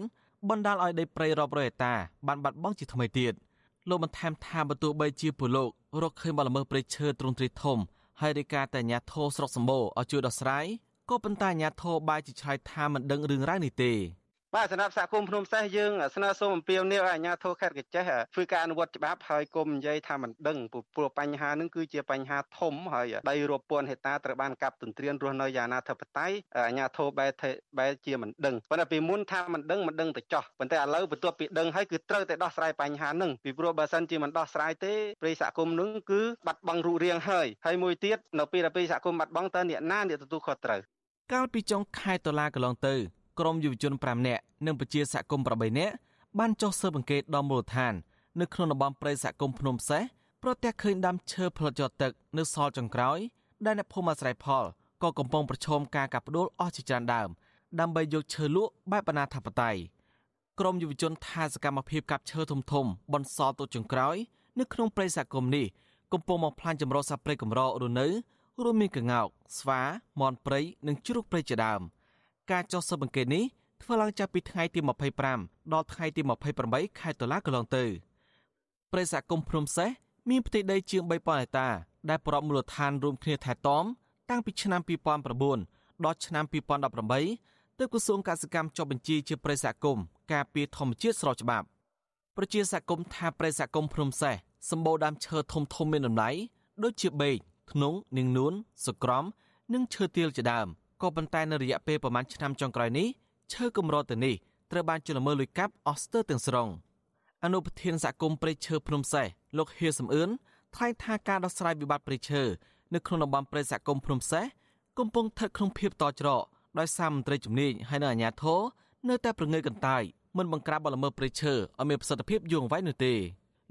បណ្ដាលឲ្យដីព្រៃរាប់រយហិកតាបានបាត់បង់ជាថ្មីទៀត លោកបន្ថែមថាបើទោះបីជាពលលោករកឃើញបលល្មើសព្រៃឈើទ្រង់ទ្រាយធំហើយរាយការណ៍តែអាញាធរស្រុកសម្បូរឲ្យជួយដោះស្រាយក៏ប៉ុន្តែអាញាធរបាយជាឆ្លើយថាមិនដឹងរឿងរ៉ាវនេះទេ បាទសម្រាប់សហគមន៍ភ្នំសេះយើងស្នើសុំអំពាវនាវឲ្យអាជ្ញាធរខេត្តកញ្ចេះធ្វើការអនុវត្តច្បាប់ហើយគុំនិយាយថាមិនដឹងព្រោះបញ្ហានឹងគឺជាបញ្ហាធំហើយដីរាប់ពាន់ហិកតាត្រូវបានកាប់ទន្ទ្រានរស់នៅយ៉ាងអនាធិបតេយ្យអាជ្ញាធរបែរបែរជាមិនដឹងប៉ុន្តែពីមុនថាមិនដឹងមិនដឹងទៅចោះប៉ុន្តែឥឡូវបន្ទាប់ពីដឹងហើយគឺត្រូវតែដោះស្រាយបញ្ហានឹងពីព្រោះបើសិនជាមិនដោះស្រាយទេព្រៃសហគមន៍នឹងគឺបាត់បង់រូបរាងហើយហើយមួយទៀតនៅពេលដែលព្រៃសហគមន៍បាត់បង់តើអ្នកណាអ្នកទទួលខុសត្រូវកាលពីចុងខែតុលាកន្លងទៅ ក្រុមយុវជន5នាក់និងប្រជាសហគមន៍8នាក់បានចុះស៊ើបអង្កេតដល់មូលដ្ឋាន នៅក្នុងតំបន់ព្រៃសហគមន៍ភ្នំសេះប្រទះឃើញដាំឈើផលិតយកទឹកនៅសល់ចុងក្រោយដែលអ្នកភូមិអាស្រ័យផលក៏កំពុងប្រឈមការកាប់ផ្ដួលអស់ជាច្រើនដើមដើម្បីយកឈើលក់បែបអនាធបត័យក្រមយុវជនថាសកម្មភាពកាប់ឈើធំធំបន្សល់ទុកចុងក្រោយ នៅក្នុងព្រៃសហគមន៍នេះកំពុងមកផ្លាញចម្រុះសត្វព្រៃកម្ររនៅរួមមានកង្កោកស្វាមាន់ព្រៃនិងជ្រូកព្រៃជាដើម។ ការចុះស៊ើបអង្កេតនេះធ្វើឡើងចាប់ពីថ្ងៃទី25ដល់ថ្ងៃទី28ខែតុលាកន្លងទៅព្រៃសហគមន៍ភ្នំសេះមានផ្ទៃដីជាង3000ហិកតា ដែលប្រពមូលដ្ឋានរួមគ្នាថែទាំតាំងពីឆ្នាំ2009ដល់ឆ្នាំ2018ទើបក្រសួងកសិកម្មចុះបញ្ជីជាព្រៃសហគមន៍ការពារធម្មជាតិស្របច្បាប់ប្រជាសហគមន៍ថាព្រៃសហគមន៍ភ្នំសេះសម្បូរដើមឈើធំធំមានតម្លៃដូចជាបេកធ្នង់នាងនួនសក្រំ និងឈើទាលជាដើម ក៏ប៉ុន្តែនៅរយៈពេលប្រមាណឆ្នាំចុងក្រោយនេះឈើកម្រទៅនេះត្រូវបានជលមើលលុយកាប់អស់ស្ទើរទាំងស្រុងអនុប្រធានសហគមន៍ព្រៃឈើភ្នំសេះលោកហៀសំអឿនថ្លែងថាការដោះស្រាយវិបត្តិព្រៃឈើនៅក្នុងតំបន់ព្រៃសហគមន៍ភ្នំសេះកំពុងស្ថិតក្នុងភាពតច្រកដោយសារមន្ត្រីជំនាញហើយនៅអាជ្ញាធរនៅតែប្រងើយកន្តើយមិនបង្ក្រាបបទល្មើសព្រៃឈើឲ្យមានប្រសិទ្ធភាពយូរអង្វែងនោះទេ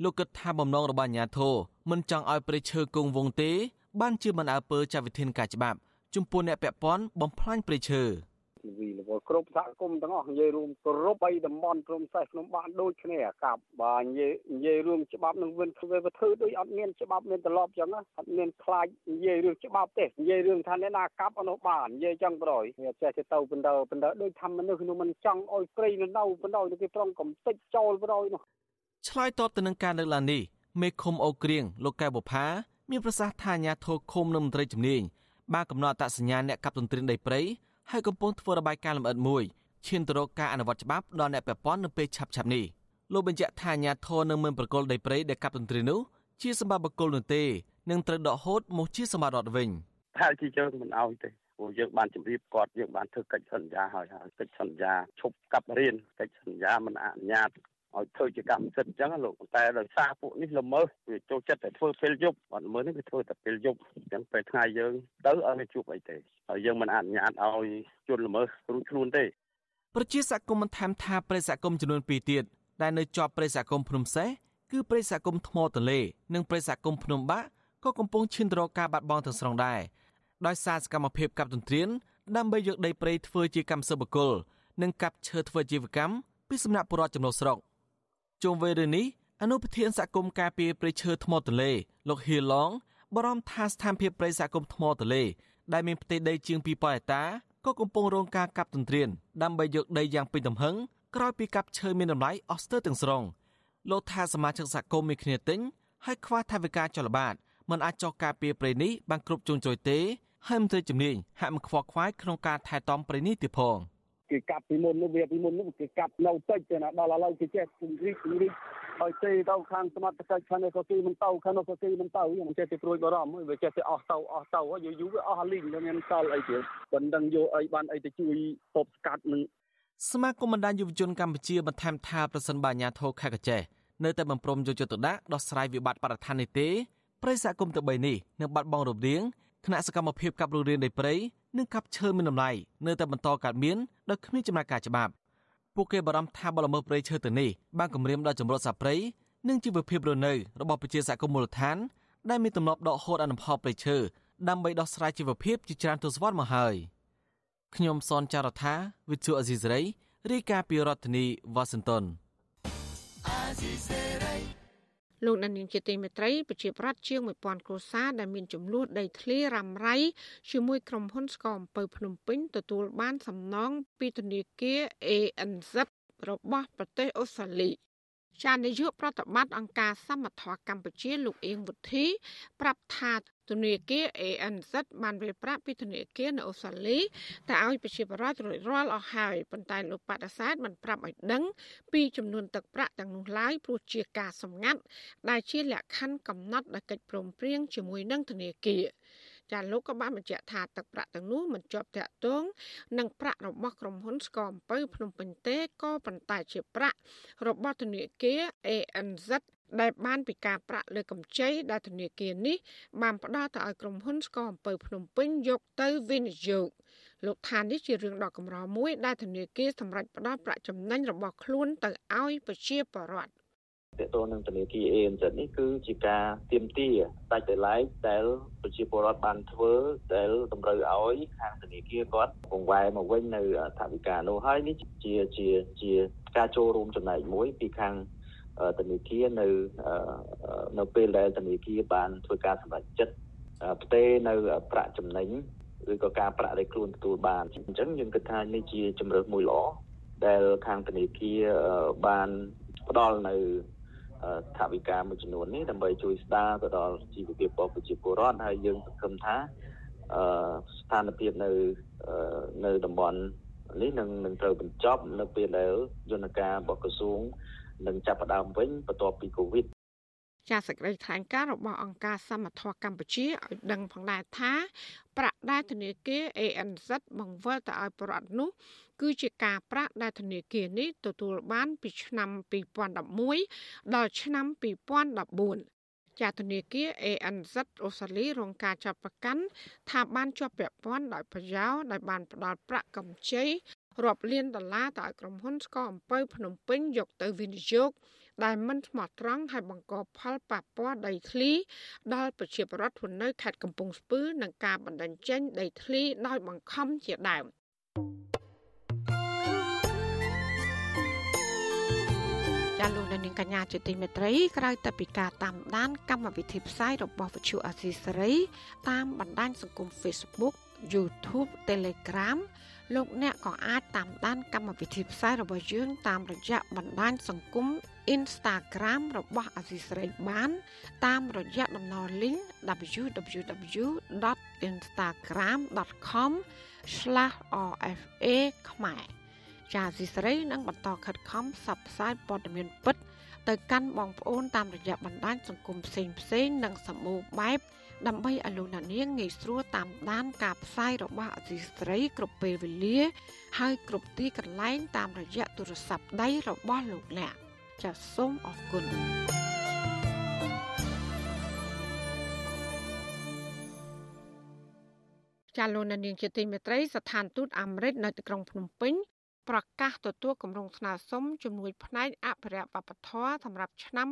លោកគិតថាបំណងរបស់អាជ្ញាធរមិនចង់ឲ្យព្រៃឈើគង់វង្សទេបានជាមិនអើពើចាត់វិធានការច្បាប់ ចំពោះអ្នកពាក់ព័ន្ធបំផ្លាញព្រៃឈើវិលវល់គ្រប់សហគមន៍ទាំងអស់និយាយរួមគ្រប់បីតំបន់ព្រំសេះក្នុងបានដូចគ្នាកាប់បាទនិយាយនិយាយរួមច្បាប់នឹងវិញធ្វើវាធ្វើដូចអត់មានច្បាប់មានត្រឡប់ចឹងអត់មានខ្លាចនិយាយរឿងច្បាប់ទេនិយាយរឿងថាអ្នកណាកាប់អនុបាននិយាយចឹងប្រយវាចេះទៅទៅបណ្ដោបណ្ដោដូចថាមនុស្សនោះមិនចង់អោយព្រៃនៅនៅបណ្ដោគេប្រងកំតិចចោលប្រយនោះឆ្លើយតបទៅនឹងការលើកឡើងនេះមេឃុំអូក្រៀងលោកកែបុផាមានប្រសាសន៍ថាអាញាធរឃុំនិងមន្ត្រីជំនាញ បានកំណត់អត្តសញ្ញាណអ្នកកាប់ទន្ទ្រានដីព្រៃហើយកំពុងធ្វើរបាយការណ៍លម្អិតមួយឈានទៅរកការអនុវត្តច្បាប់ដល់អ្នកពាក់ព័ន្ធនៅពេលឆាប់ៗនេះលោកបញ្ជាក់ថាអាញាធរនឹងមិនប្រកល់ដីព្រៃដែលកាប់ទន្ទ្រាននោះជាសម្បត្តិបកគលនោះទេនឹងត្រូវដកហូតមកជាសម្បត្តិរដ្ឋវិញហើយជាយើងមិនអោយទេព្រោះយើងបានជម្រាបគាត់យើងបានធ្វើកិច្ចសន្យាហើយហើយកិច្ចសន្យាឈប់កាប់រៀនកិច្ចសន្យាមិនអនុញ្ញាត ឲ្យធ្វើជាកម្មសិទ្ធិអញ្ចឹងលោកតែដោយសារពួកនេះល្មើសវាចូលចិត្តតែធ្វើពេលយប់អត់ល្មើសនេះវាធ្វើតែពេលយប់អញ្ចឹងពេលថ្ងៃយើងទៅអត់មានជួបអីទេហើយយើងមិនអនុញ្ញាតឲ្យជនល្មើសរួចខ្លួនទេប្រជាសកម្មបានថែមថាប្រិយសកម្មចំនួន2ទៀតដែលនៅជាប់ប្រិយសកម្មភ្នំសេះគឺប្រិយសកម្មថ្មទលេនិងប្រិយសកម្មភ្នំបាក់ក៏កំពុងឈានទៅរកការបាត់បង់ទាំងស្រុងដែរដោយសារសកម្មភាពកាប់ទន្ទ្រានដើម្បីយកដីព្រៃធ្វើជាកម្មសិទ្ធិបុគ្គលនិងកាប់ឈើធ្វើជីវកម្មពីសំណាក់ពលរដ្ឋចំណុះស្រុក ជុំវិញរឿងនេះអនុប្រធានសហគមន៍ការពារព្រៃឈើថ្មទលេលោកហ៊ីឡងបារម្ភថាស្ថានភាពព្រៃសហគមន៍ថ្មទលេដែលមានផ្ទៃដីជាង2000ហិកតាក៏កំពុងរងការកាប់ទន្ទ្រានដើម្បីយកដីយ៉ាងពេញទំហឹងក្រោយពីកាប់ឈើមានតម្លៃអស់ស្ទើរទាំងស្រុងលោកថាសមាជិកសហគមន៍មានគ្នាទិញហើយខ្វះថវិកាចលបាតមិនអាចចោះការពារព្រៃនេះបានគ្រប់ជ្រុងជ្រោយទេហើយមន្ត្រីជំនាញហាក់មិនខ្វល់ខ្វាយក្នុងការថែទាំព្រៃនេះទៀតផង គេកាប់ពីមុននោះវាពីមុននោះគេកាប់នៅតិចទេណាដល់ឥឡូវគេចេះពង្រីកពង្រីកហើយទេទៅខាងសមត្ថកិច្ចខាងនេះក៏គេមិនទៅខាងនោះក៏គេមិនទៅមិនចេះទៅព្រួយបារម្ភវាចេះទៅអស់ទៅអស់ទៅយូរយូរវាអស់លីងវាមានសល់អីទៀតមិនដឹងយកអីបានអីទៅជួយទប់ស្កាត់នឹងសមាគមបណ្ដាញយុវជនកម្ពុជាបន្ថែមថាប្រសិនបើអាញាធរខេត្តកចេះនៅតែបំរុំយកចិត្តទុកដាក់ដោះស្រាយវិបត្តិបរិស្ថាននេះទេប្រិយសហគមន៍ទាំង3នេះនឹងបាត់បង់រូបរាង គណៈសកម្មភាពកាប់រុករានដីព្រៃនិងកាប់ឈើមានតម្លៃនៅតែបន្តកើតមានដោយគ្មានចំណាត់ការច្បាប់ពួកគេបារម្ភថាបលល្មើសព្រៃឈើទាំងនេះបានគំរាមដល់ចម្រុះសត្វព្រៃនិងជីវភាពរស់នៅរបស់ប្រជាសហគមន៍មូលដ្ឋានដែលមានទំនាប់ដកហូតអនុផលព្រៃឈើដើម្បីដោះស្រាយជីវភាពជាច្រើនទសវត្សរ៍មកហើយខ្ញុំសនចាររថាវិទ្យុអេស៊ីសរ៉ៃរាយការណ៍ពីរដ្ឋធានីវ៉ាស៊ីនតោន លោកដានៀងជាទីមេត្រីប្រជាប្រដ្ឋជាង1000គ្រួសារដែលមានចំនួនដីធ្លីរ៉ាំរ៉ៃជាមួយក្រុមហ៊ុនស្កអំពើភ្នំពេញទទួលបានសំណងពីធនាគារ ANZ របស់ប្រទេសអូស្ត្រាលីចានាយកប្រតិបត្តិអង្គការសមត្ថៈកម្ពុជាលោកអៀងវុធីប្រាប់ថា ធនាគារ ANZ បានវាយប្រាក់ពីធនាគារនៅអូស្ត្រាលីតែឲ្យប្រជាពលរដ្ឋរួចរាល់អស់ហើយប៉ុន្តែលោកបដិសេធមិនប្រាប់ឲ្យដឹងពីចំនួនទឹកប្រាក់ទាំងនោះឡើយព្រោះជាការសម្ងាត់ដែលជាលក្ខខណ្ឌកំណត់ដោយកិច្ចព្រមព្រៀងជាមួយនឹងធនាគារចាលោកក៏បានបញ្ជាក់ថាទឹកប្រាក់ទាំងនោះមិនជាប់តាក់ទងនឹងប្រាក់របស់ក្រុមហ៊ុនស្គរអំពៅភ្នំពេញទេក៏ប៉ុន្តែជាប្រាក់របស់ធនាគារ ANZ ដែលបានពីការប្រាក់លើកម្ចីដែលធនាគារនេះបានផ្ដល់ទៅឲ្យក្រុមហ៊ុនស្គរអំពៅភ្នំពេញយកទៅវិនិយោគលោកថានេះជារឿងដ៏កម្រមួយដែលធនាគារសម្រេចផ្ដល់ប្រាក់ចំណេញរបស់ខ្លួនទៅឲ្យប្រជាពលរដ្ឋតទៅនឹងធនាគារ ANZ នេះគឺជាការទៀមទាដាច់ដោយឡែកដែលប្រជាពលរដ្ឋបានធ្វើដែលតម្រូវឲ្យខាងធនាគារគាត់ពង្វែមកវិញនៅថវិកានោះហើយនេះជាជាជាការចូលរួមចំណែកមួយពីខាង ធនាគារនៅនៅពេលដែលធនាគារបានធ្វើការសម្រេចចិត្តផ្ទេរនៅប្រាក់ចំណេញឬក៏ការប្រាក់ដែលខ្លួនទទួលបានអញ្ចឹងយើងគិតថានេះជាជំរើសមួយល្អដែលខាងធនាគារបានផ្ដល់នៅថវិកាមួយចំនួននេះដើម្បីជួយស្ដារទៅដល់ជីវភាពរបស់ប្រជាពលរដ្ឋហើយយើងសង្ឃឹមថាអឺស្ថានភាពនៅនៅតំបន់នេះនឹងនឹងត្រូវបញ្ចប់នៅពេលដែលយន្តការរបស់ក្រសួង នឹងចាប់ផ្ដើមវិញបន្ទាប់ពីកូវីដចាសសេចក្តីថ្លែងការណ៍របស់អង្គការសមត្ថៈកម្ពុជាឲ្យដឹងផងដែរថា ប្រាក់ដែលធនាគារ ANZ បង្វិលទៅឲ្យប្រដ្ឋនោះ គឺជាការប្រាក់ដែលធនាគារនេះទទួលបានពីឆ្នាំ2011ដល់ឆ្នាំ2014ចាធនាគារ ANZ អូស្ត្រាលីរងការចាប់ប្រកាន់ថាបានជាប់ពាក់ព័ន្ធដោយប្រយោលដោយបានផ្ដល់ប្រាក់កម្ចី រាប់លានដុល្លារទៅឲ្យក្រុមហ៊ុនស្កអំពៅភ្នំពេញយកទៅវិនិយោគដែលមិនស្មោះត្រង់ហើយបង្កផលប៉ះពាល់ដីធ្លី ដល់ប្រជាពលរដ្ឋនៅខេត្តកំពង់ស្ពឺនិងការបណ្ដឹងចេញដីធ្លីដោយបង្ខំជាដើមចាលោកនាងកញ្ញាជាទីមេត្រីក្រៅតែពីការតាមដាន កម្មវិធីផ្សាយរបស់វិទ្យុអាស៊ីសេរី តាមបណ្ដាញសង្គម Facebook YouTube Telegram លោកអ្នកក៏អាចតាមដានកម្មវិធីផ្សាយរបស់យើងតាមរយៈបណ្ដាញសង្គម Instagram របស់អាស៊ីសេរីបាន តាមរយៈតំណ link www.instagram.com/rfa ខ្មែរចាអាស៊ីសេរីនឹងបន្តខិតខំផ្សព្វផ្សាយព័ត៌មានពិត ទៅកាន់បងប្អូនតាមរយៈបណ្ដាញសង្គមផ្សេងផ្សេងនិងសម្បូរបែប ដើម្បីឲ្យលោកអ្នកនាងងាយស្រួលតាមដានការផ្សាយរបស់អសីស្រីគ្រប់ពេលវេលា ហើយគ្រប់ទីកន្លែងតាមរយៈទូរស័ព្ទដៃរបស់លោកអ្នកចាសសូមអរគុណចាលោកនាងជាទីមេត្រីស្ថានទូតអាមេរិកនៅទីក្រុងភ្នំពេញប្រកាសទទួលគម្រោងស្នើសុំជំនួយផ្នែកអភិរក្សវប្បធម៌សម្រាប់ឆ្នាំ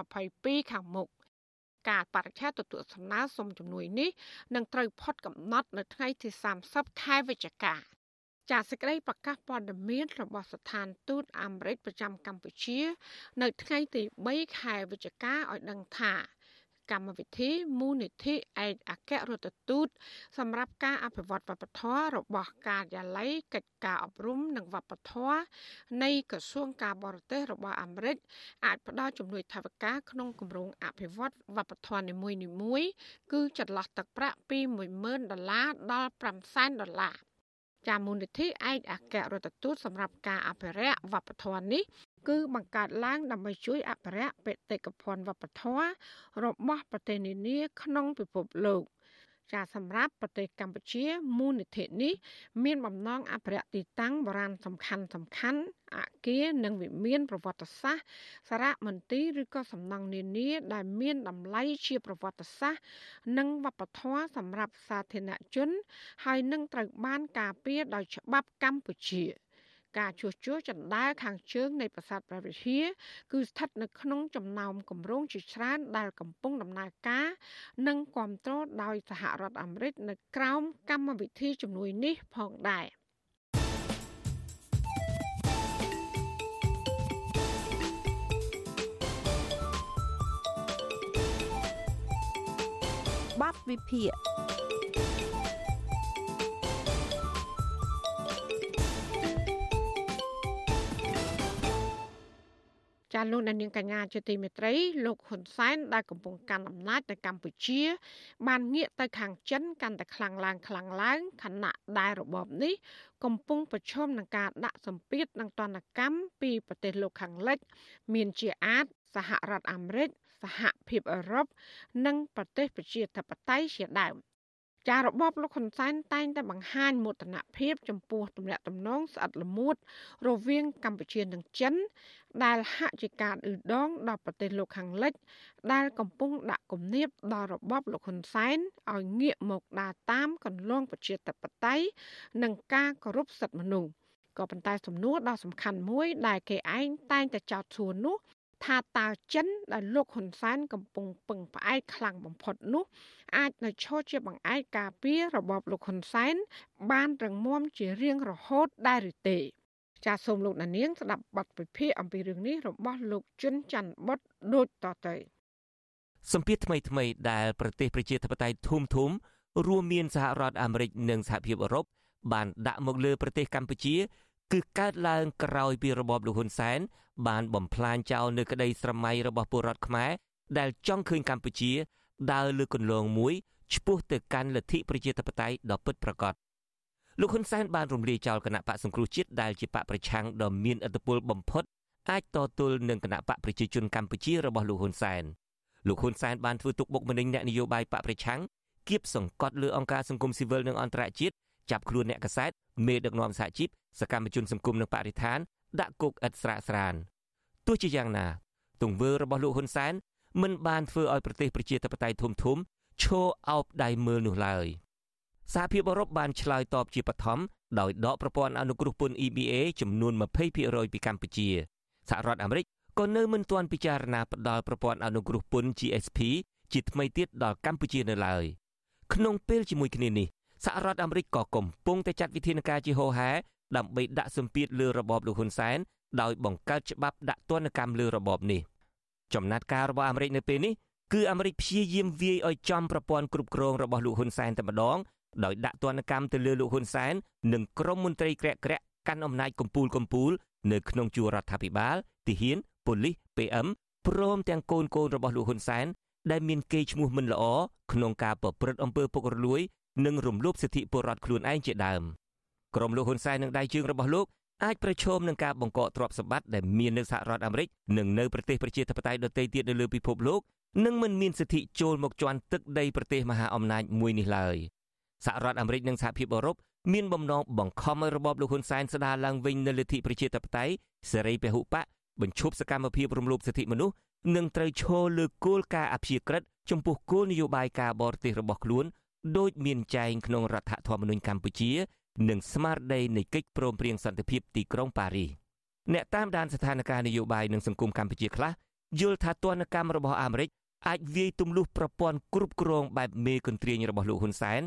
2022ខាងមុខ ការបរិច្ឆេទទទួលស្នើសុំជំនួយនេះនឹងត្រូវផុតកំណត់នៅថ្ងៃទី30ខែវិច្ឆិកាចាសសេចក្តីប្រកាសព័ត៌មានរបស់ស្ថានទូតអាមេរិកប្រចាំកម្ពុជា នៅថ្ងៃទី3ខែវិច្ឆិកាឲ្យដឹងថា កម្មវិធីមូលនិធិឯកអគ្គរដ្ឋទូត សម្រាប់ការអភិវឌ្ឍវប្បធម៌របស់ការិយាល័យកិច្ចការអប់រំនិងវប្បធម៌នៃក្រសួងការបរទេសរបស់អាមេរិកអាចផ្ដល់ជំនួយថវិកាក្នុងគម្រោងអភិវឌ្ឍវប្បធម៌នីមួយៗគឺចន្លោះទឹកប្រាក់ពី10000ដុល្លារដល់500,000ដុល្លារចាមូលនិធិឯកអគ្គរដ្ឋទូតសម្រាប់ការអភិរក្សវប្បធម៌នេះ គឺបង្កើតឡើងដើម្បីជួយអភិរក្សបេតិកភណ្ឌវប្បធម៌របស់ប្រទេសនានាក្នុងពិភពលោកចាសម្រាប់ប្រទេសកម្ពុជាមូលនិធិនេះ មានបំណងអភិរក្សទីតាំងបុរាណសំខាន់សំខាន់អគារនិងវិមានប្រវត្តិសាស្ត្រសារមន្ទីរឬក៏សំណង់នានា ដែលមានតម្លៃជាប្រវត្តិសាស្ត្រនិងវប្បធម៌សម្រាប់សាធារណជន ហើយនឹងត្រូវបានការពារដោយច្បាប់កម្ពុជា។ ការជួសជុលចណ្ដើរខាងជើងនៃប្រាសាទព្រះវិហារគឺស្ថិតនៅក្នុងចំណោមគម្រោងជាច្រើនដែលកំពុងដំណើរការ និងគ្រប់គ្រងដោយសហរដ្ឋអាមេរិកនៅក្រោមកម្មវិធីជំនួយនេះផងដែរបាត់វិភាគ ចាលោកនាងកញ្ញាជាទីមេត្រីលោកហ៊ុនសែនដែលកំពុងកាន់អំណាចនៅកម្ពុជា បានងាកទៅខាងចិនកាន់តែខ្លាំងឡើងខ្លាំងឡើងខណៈដែលរបបនេះកំពុងប្រឈមនឹងការដាក់សម្ពាធនិងទណ្ឌកម្មពីប្រទេសលោកខាងលិច មានជាអាចសហរដ្ឋអាមេរិកសហភាពអឺរ៉ុបនិងប្រទេសប្រជាធិបតេយ្យជាដើម ចារបបលោកហ៊ុនសែនតែងតែបង្ហាញមោទនភាពចំពោះទំនាក់ទំនងស្អិតល្មួតរវាងកម្ពុជានិងចិន ដែលហាក់ជាការអ៊ឺដងដល់ប្រទេសលោកខាងលិច ដែលកំពុងដាក់គំនាបដល់របបលោកហ៊ុនសែនឲ្យងាកមកដើរតាមកន្លងប្រជាធិបតេយ្យនិងការគោរពសិទ្ធិមនុស្សក៏ប៉ុន្តែសំណួរដ៏សំខាន់មួយដែលគេឯងតែងតែចោទសួរនោះ ថាតើចិនដែលលោកហ៊ុនសែនកំពុងពឹងផ្អែកខ្លាំងបំផុតនោះ អាចនៅឈរជាបង្អែកការពាររបបលោកហ៊ុនសែនបានរងមាំជារៀងរហូតដែរឬទេចាសសូមលោកនាងស្ដាប់បទពិភាក្សាអំពីរឿងនេះរបស់លោកជុនច័ន្ទបុតដូចតទៅសម្ពាធថ្មីថ្មីដែលប្រទេសប្រជាធិបតេយ្យធំធំរួមមានសហរដ្ឋអាមេរិកនិងសហភាពអឺរ៉ុបបានដាក់មកលើប្រទេសកម្ពុជា គឺកើតឡើងក្រោយពីរបបលោកហ៊ុនសែនបានបំផ្លាញចោលនៅក្តីស្រមៃរបស់ពលរដ្ឋខ្មែរដែលចង់ឃើញកម្ពុជា ដើរលើគន្លងមួយឆ្ពោះទៅកាន់លទ្ធិប្រជាធិបតេយ្យដ៏ពិតប្រាកដលោកហ៊ុនសែនបានរំលាយចោលគណៈបកសង្គ្រោះជាតិដែលជាបកប្រឆាំងដ៏មានឥទ្ធិពលបំផុតអាចតទល់នឹងគណៈបកប្រជាជនកម្ពុជារបស់លោកហ៊ុនសែនលោកហ៊ុនសែនបានធ្វើទុកបុកម្នេញអ្នកនយោបាយបកប្រឆាំងគៀបសង្កត់លើអង្គការសង្គមស៊ីវិលនិងអន្តរជាតិចាប់ខ្លួនអ្នកកសែតមេដឹកនាំសហជីព សកម្មជនសង្គមនិងបរិស្ថានដាក់គុកឥតស្រាកស្រានទោះជាយ៉ាងណា ទង្វើរបស់លោកហ៊ុនសែនមិនបានធ្វើឲ្យប្រទេសប្រជាធិបតេយ្យធំធំឈរអោបដៃមើលនោះឡើយសហភាពអឺរ៉ុបបានឆ្លើយតបជាបឋមដោយដកប្រព័ន្ធអនុគ្រោះពន្ធ EBA ចំនួន20%ពីកម្ពុជាសហរដ្ឋអាមេរិកក៏នៅមិនទាន់ពិចារណាផ្តល់ប្រព័ន្ធអនុគ្រោះពន្ធ GSP ជាថ្មីទៀតដល់កម្ពុជានៅឡើយក្នុងពេលជាមួយគ្នានេះសហរដ្ឋអាមេរិកក៏កំពុងតែចាត់វិធានការជាហោហែ ដើម្បីដាក់សម្ពាធលើរបបលោកហ៊ុនសែនដោយបង្កើតច្បាប់ដាក់ទណ្ឌកម្មលើរបបនេះចំណាត់ការរបស់អាមេរិកនៅពេលនេះគឺអាមេរិកព្យាយាមវាយឲ្យចំប្រព័ន្ធគ្រប់គ្រងរបស់លោកហ៊ុនសែនតែម្ដងដោយដាក់ទណ្ឌកម្មទៅលើលោកហ៊ុនសែននិងក្រុមមន្ត្រីក្រាក់ក្រាក់កាន់អំណាចកម្ពូលកម្ពូលនៅក្នុងជួររដ្ឋាភិបាលទាហានប៉ូលីស PM ព្រមទាំងកូនកូនរបស់លោកហ៊ុនសែនដែលមានកេរ្តិ៍ឈ្មោះមិនល្អក្នុងការប្រព្រឹត្តអំពើពុករលួយ និងរំលោភសិទ្ធិពលរដ្ឋខ្លួនឯងជាដើម ក្រុមលោកហ៊ុនសែននិងដៃជើងរបស់លោកអាចប្រឈមនឹងការបង្កកទ្រព្យសម្បត្តិដែលមាននៅសហរដ្ឋអាមេរិកនិងនៅប្រទេសប្រជាធិបតេយ្យដទៃទៀតនៅលើពិភពលោកនិងមិនមានសិទ្ធិចូលមកជន់ទឹកដីប្រទេសមហាអំណាចមួយនេះឡើយសហរដ្ឋអាមេរិកនិងសហភាពអឺរ៉ុបមានបំណងបង្ខំឲ្យរបបលោកហ៊ុនសែនស្ដារឡើងវិញនូវលទ្ធិប្រជាធិបតេយ្យសេរីពហុបកបញ្ឈប់សកម្មភាពរំលោភសិទ្ធិមនុស្សនិងត្រូវឈរលើគោលការណ៍អព្យាក្រឹតចំពោះគោលនយោបាយការបរទេសរបស់ខ្លួនដោយមានចែងក្នុងរដ្ឋធម្មនុញ្ញកម្ពុជា និងស្មារតីនៃកិច្ចព្រមព្រៀងសន្តិភាពទីក្រុងប៉ារីសអ្នកតាមដានស្ថានភាពនយោបាយនិងសង្គមកម្ពុជាខ្លះយល់ថាទណ្ឌកម្មរបស់អាមេរិកអាចវាយទម្លុះប្រព័ន្ធគ្រប់គ្រងបែបមេគន្ទ្រាញរបស់លោកហ៊ុនសែន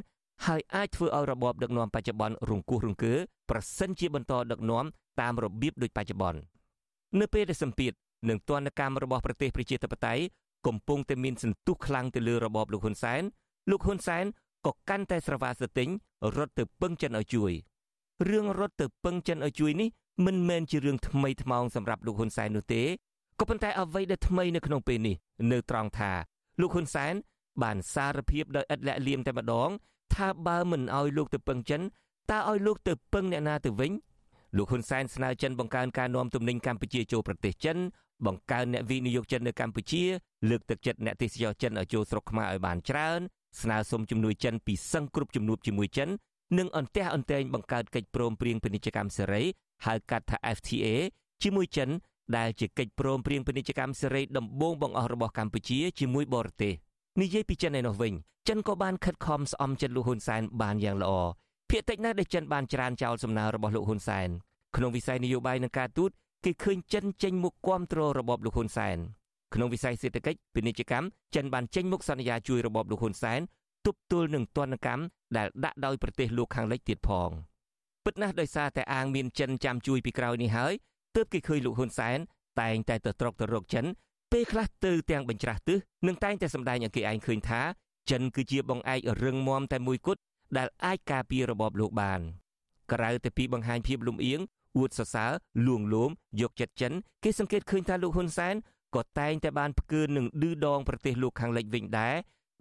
ហើយអាចធ្វើឲ្យរបបដឹកនាំបច្ចុប្បន្នរង្គោះរង្គើប្រសិនជាបន្តដឹកនាំតាមរបៀបដូចបច្ចុប្បន្ននៅពេលដែលសម្ពាធនិងទណ្ឌកម្មរបស់ប្រទេសប្រជាធិបតេយ្យកំពុងតែមានសន្ទុះខ្លាំងទៅលើរបបលោកហ៊ុនសែនលោកហ៊ុនសែន ក៏កាន់តែស្រវាស្ទិញរត់ទៅពឹងចិនឲ្យជួយរឿងរត់ទៅពឹងចិនឲ្យជួយនេះមិនមែនជារឿងថ្មីថ្មោងសម្រាប់លោកហ៊ុនសែននោះទេក៏ប៉ុន្តែអ្វីដែលថ្មីនៅក្នុងពេលនេះនៅត្រង់ថាលោកហ៊ុនសែនបានសារភាពដោយឥតលាក់លៀមតែម្ដង ថាបើមិនឲ្យលោកទៅពឹងចិនតើឲ្យលោកទៅពឹងអ្នកណាទៅវិញលោកហ៊ុនសែនស្នើចិនបង្កើនការនាំទំនិញកម្ពុជាចូលប្រទេសចិនបង្កើនអ្នកវិនិយោគចិននៅកម្ពុជាលើកទឹកចិត្តអ្នកទេសចរចិនឲ្យចូលស្រុកខ្មែរឲ្យបានច្រើន ស្នើសុំជំនួយចិនពីសឹងគ្រប់ជំនួបជាមួយចិននិងអន្តះអន្តែងបង្កើតកិច្ចព្រមព្រៀងពាណិជ្ជកម្មសេរីហៅកាត់ថា FTA ជាមួយចិនដែលជាកិច្ចព្រមព្រៀងពាណិជ្ជកម្មសេរីដំបូងបង្អស់របស់កម្ពុជាជាមួយបរទេសនិយាយពីចិនឯនោះវិញចិនក៏បានខិតខំស្អំចិត្តលោកហ៊ុនសែនបានយ៉ាងល្អភាគតិចណាស់ដែលចិនបានច្រានចោលសំណើរបស់លោកហ៊ុនសែនក្នុងវិស័យនយោបាយនិងការទូតគេឃើញចិនចេញមុខគាំទ្ររបបលោកហ៊ុនសែន ក្នុងវិស័យសេដ្ឋកិច្ចពាណិជ្ជកម្មចិនបានចេញមុខសន្យាជួយរបបលោកហ៊ុនសែនទប់ទល់នឹងទណ្ឌកម្មដែលដាក់ដោយប្រទេសលោកខាងលិចទៀតផងពិតណាស់ដោយសារតែអាងមានចិនចាំជួយពីក្រោយនេះហើយទើបគេឃើញលោកហ៊ុនសែនតែងតែទៅត្រកទៅរកចិនពេលខ្លះទៅទាំងបញ្ច្រាស់ទិសនិងតែងតែសម្ដែងឲ្យគេឯងឃើញថាចិនគឺជាបងឯករឹងមាំតែមួយគត់ដែលអាចការពាររបបលោកបានក្រៅតែពីបង្ហាញភាពលំអៀងអួតសរសើរលួងលោមយកចិត្តចិនគេសង្កេតឃើញថាលោកហ៊ុនសែន ក៏តែងតែបានផ្កើនឹងឌឺដងប្រទេសលោកខាងលិចវិញដែរ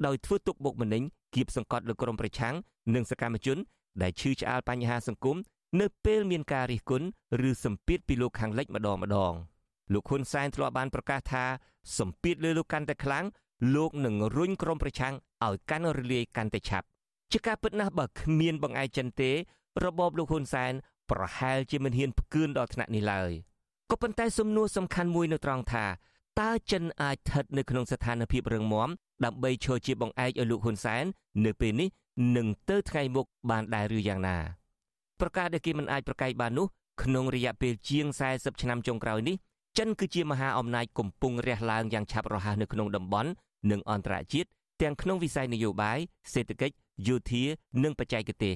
ដោយធ្វើទុកបុកម្នេញគៀបសង្កត់លើក្រុមប្រឆាំងនិងសកម្មជន ដែលឈឺឆ្អាលបញ្ហាសង្គមនៅពេលមានការរិះគន់ឬសម្ពាធពីលោកខាងលិចម្ដងម្ដងលោកហ៊ុនសែនធ្លាប់បានប្រកាសថាសម្ពាធលើលោកកាន់តែខ្លាំងលោកនឹងរុញក្រុមប្រឆាំងឲ្យកាន់រលាយកាន់តែឆាប់ជាការពិតណាស់បើគ្មានបង្អែកចិនទេ របបលោកហ៊ុនសែនប្រហែលជាមិនហ៊ានផ្គឿនដល់ថ្នាក់នេះឡើយក៏ប៉ុន្តែសំណួរសំខាន់មួយនៅត្រង់ថា តើចិនអាចស្ថិតនៅក្នុងស្ថានភាពរឹងមាំដើម្បីឈរជាបង្អែកឲ្យលោកហ៊ុនសែននៅពេលនេះនឹងទៅថ្ងៃមុខបានដែរឬយ៉ាងណាប្រការដែលគេមិនអាចប្រកែកបាននោះក្នុងរយៈពេលជាង40ឆ្នាំចុងក្រោយនេះចិនគឺជាមហាអំណាចកំពុងរះឡើងយ៉ាងឆាប់រហ័សនៅក្នុងតំបន់និងអន្តរជាតិទាំងក្នុងវិស័យនយោបាយសេដ្ឋកិច្ចយោធានិងបច្ចេកទេស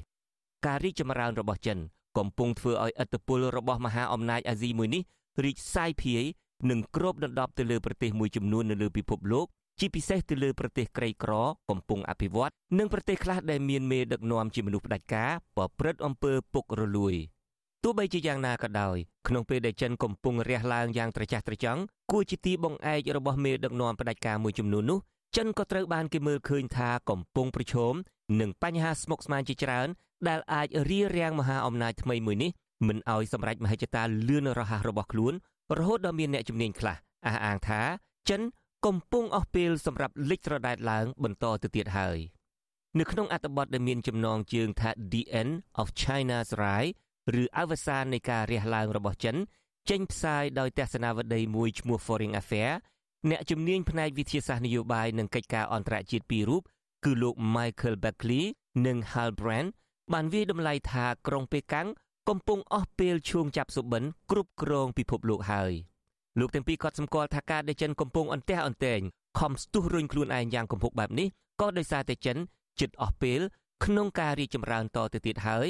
ការរីកចម្រើនរបស់ចិន កំពុងធ្វើឲ្យឥទ្ធិពលរបស់មហាអំណាចអាស៊ីមួយនេះរីកសាយភាយ និងគ្របដណ្ដប់ទៅលើប្រទេសមួយចំនួននៅលើពិភពលោកជាពិសេសទៅលើប្រទេសក្រីក្រកំពុងអភិវឌ្ឍនិងប្រទេសខ្លះដែលមានមេដឹកនាំជាមនុស្សផ្ដាច់ការប្រព្រឹត្តអំពើពុករលួយទោះបីជាយ៉ាងណាក៏ដោយក្នុងពេលដែលចិនកំពុងរះឡើងយ៉ាងត្រចះត្រចង់គួរជាទីបង្អែករបស់មេដឹកនាំផ្ដាច់ការមួយចំនួននោះចិនក៏ត្រូវបានគេមើលឃើញថាកំពុងប្រឈមនឹងបញ្ហាស្មុគស្មាញជាច្រើនដែលអាចរារាំងមហាអំណាចថ្មីមួយនេះមិនឲ្យសម្រេចមហិច្ឆតាលឿនរហ័សរបស់ខ្លួន រហូតដល់មានអ្នកជំនាញខ្លះអះអាងថាចិនកំពុងអស់ពេលសម្រាប់លិចត្រដែតឡើងបន្តទៅទៀតហើយនៅក្នុងអត្ថបទដែលមានចំណងជើងថា The End of China's Rise ឬអវសាននៃការរះឡើងរបស់ចិនចេញផ្សាយដោយទស្សនាវដ្តីមួយឈ្មោះ Foreign Affair អ្នកជំនាញផ្នែកវិទ្យាសាស្ត្រនយោបាយនិងកិច្ចការអន្តរជាតិពីររូបគឺលោក Michael Beckley និង Hal Brand បានវាយតម្លៃថាក្រុងប៉េកាំង កំពុងអស់ពេលឈួងចាប់សុបិនគ្រប់គ្រងពិភពលោកហើយលោកទាំងពីរក៏សម្គាល់ថាការដែលចិនកំពុងអន្ទះអន្ទែងខំស្ទុះរុញខ្លួនឯងយ៉ាងគំហុកបែបនេះក៏ដោយសារតែចិនជិតអស់ពេលក្នុងការរីកចម្រើនតទៅទៀតហើយ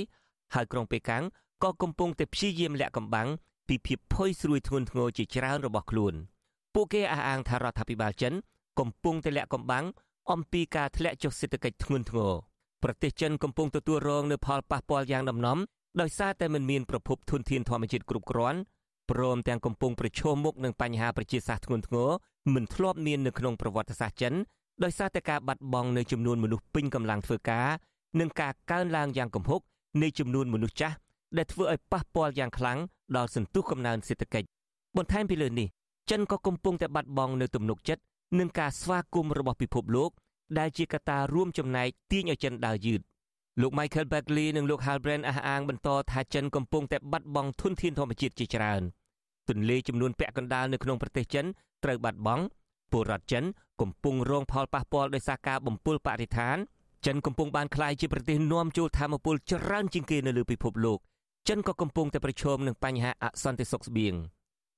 ហើយក្រុងប៉េកាំងក៏កំពុងតែព្យាយាមលាក់កំបាំងពីភាពផុយស្រួយធ្ងន់ធ្ងរជាច្រើនរបស់ខ្លួនពួកគេអះអាងថារដ្ឋាភិបាលចិនកំពុងតែលាក់កំបាំងអំពីការធ្លាក់ចុះសេដ្ឋកិច្ចធ្ងន់ធ្ងរប្រទេសចិនកំពុងទទួលរងនូវផលប៉ះពាល់យ៉ាងដំណំ ដោយសារតែមិនមានប្រភពធនធានធម្មជាតិគ្រប់គ្រាន់ព្រមទាំងកំពុងប្រឈមមុខនឹងបញ្ហាប្រជាសាស្ត្រធ្ងន់ធ្ងរមិនធ្លាប់មាននៅក្នុងប្រវត្តិសាស្ត្រចិនដោយសារតែការបាត់បង់នៅចំនួនមនុស្សពេញកម្លាំងធ្វើការនិងការកើនឡើងយ៉ាងគំហុកនៃចំនួនមនុស្សចាស់ដែលធ្វើឲ្យប៉ះពាល់យ៉ាងខ្លាំងដល់សន្ទុះកំណើនសេដ្ឋកិច្ចបន្ថែមពីលើនេះចិនក៏កំពុងតែបាត់បង់នៅទំនុកចិត្តនឹងការស្វាគមន៍របស់ពិភពលោកដែលជាកត្តារួមចំណែកទាញឲ្យចិនដើរយឺត លោក Michael Beckley និងលោក Hal Brand អះអាងបន្តថាចិនកំពុងតែបាត់បង់ធនធានធម្មជាតិជាច្រើនទន្លេចំនួនពាក់កណ្ដាលនៅក្នុងប្រទេសចិនត្រូវបាត់បង់ពលរដ្ឋចិនកំពុងរងផលប៉ះពាល់ដោយសារការបំពុលបរិស្ថានចិនកំពុងបានក្លាយជាប្រទេសនាំចូលធម្មពលច្រើនជាងគេនៅលើពិភពលោកចិនក៏កំពុងតែប្រឈមនឹងបញ្ហាអសន្តិសុខស្បៀង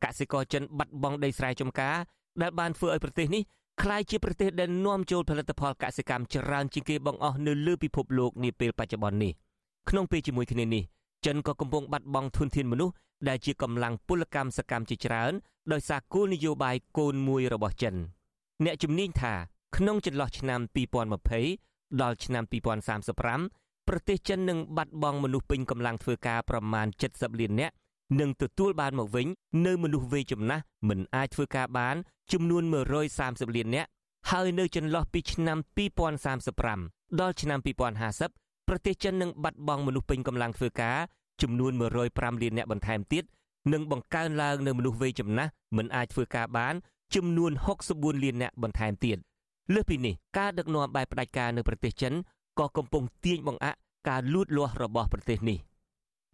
កសិករចិនបាត់បង់ដីស្រែចម្ការដែលបានធ្វើឲ្យប្រទេសនេះ ក្លាយជាប្រទេសដែលនាំចូលផលិតផលកសិកម្មច្រើនជាងគេបង្អស់នៅលើពិភពលោកនាពេលបច្ចុប្បន្ននេះក្នុងពេលជាមួយគ្នានេះចិនក៏កំពុងបាត់បង់ធនធានមនុស្សដែលជាកម្លាំងពលកម្មសកម្មជាច្រើនដោយសារគោលនយោបាយកូនមួយរបស់ចិន អ្នកជំនាញថាក្នុងចន្លោះឆ្នាំ2020ដល់ឆ្នាំ2035ប្រទេសចិននឹងបាត់បង់មនុស្សពេញកម្លាំងធ្វើការប្រមាណ70លាននាក់ និងទទួលបានមកវិញនៅមនុស្សវ័យចំណាស់មិនអាចធ្វើការបានចំនួន130លាននាក់ហើយនៅចន្លោះពីឆ្នាំ2035ដល់ឆ្នាំ2050ប្រទេសចិននឹងបាត់បង់មនុស្សពេញកម្លាំងធ្វើការចំនួន105លាននាក់បន្ថែមទៀតនិងបង្កើនឡើងនៅមនុស្សវ័យចំណាស់មិនអាចធ្វើការបានចំនួន64លាននាក់បន្ថែមទៀតលើសពីនេះការដឹកនាំបែបផ្ដាច់ការនៅប្រទេសចិនក៏កំពុងទាញបង្អាក់ការលូតលាស់របស់ប្រទេសនេះ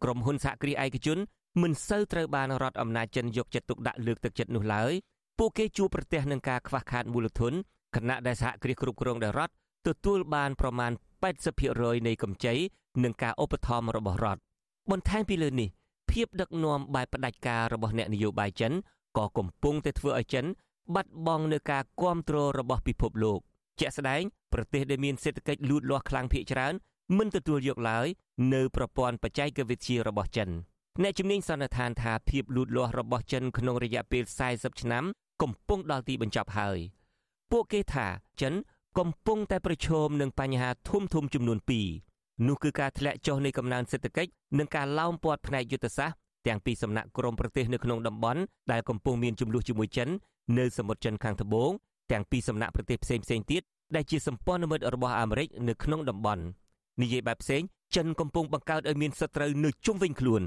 ក្រុមហ៊ុនសហគ្រាសឯកជន មិនសូវត្រូវបានរដ្ឋអំណាចចិនយកចិត្តទុកដាក់លើកទឹកចិត្តនោះឡើយពួកគេជួបប្រទះនឹងការខ្វះខាតមូលធនខណៈដែលសហគ្រាសគ្រប់គ្រងដោយរដ្ឋទទួលបានប្រមាណ80%នៃកម្ចីនិងការឧបត្ថម្ភរបស់រដ្ឋបន្ថែមពីលើនេះភាពដឹកនាំបែបផ្ដាច់ការរបស់អ្នកនយោបាយចិនក៏កំពុងតែធ្វើឲ្យចិនបាត់បង់នូវការគ្រប់គ្រងរបស់ពិភពលោកជាក់ស្ដែងប្រទេសដែលមានសេដ្ឋកិច្ចលូតលាស់ខ្លាំងភាគច្រើនមិនទទួលយកឡើយនៅប្រព័ន្ធបច្ចេកវិទ្យារបស់ចិន អ្នកជំនាញសន្និដ្ឋានថាភាពលូតលាស់របស់ចិនក្នុងរយៈពេល40ឆ្នាំកំពុងដល់ទីបញ្ចប់ហើយពួកគេថាចិនកំពុងតែប្រឈមនឹងបញ្ហាធំធំចំនួន2នោះគឺការធ្លាក់ចុះនៃកំណើនសេដ្ឋកិច្ចនិងការឡោមព័ទ្ធផ្នែកយុទ្ធសាស្ត្រទាំងពីសំណាក់ក្រមប្រទេសនៅក្នុងតំបន់ដែលកំពុងមានចំនួនជាមួយចិននៅសមុទ្រចិនខាងត្បូងទាំងពីសំណាក់ប្រទេសផ្សេងផ្សេងទៀតដែលជាសម្ព័ន្ធមិត្តរបស់អាមេរិកនៅក្នុងតំបន់និយាយបែបផ្សេងចិនកំពុងបង្កើតឲ្យមានសត្រូវនៅជុំវិញខ្លួន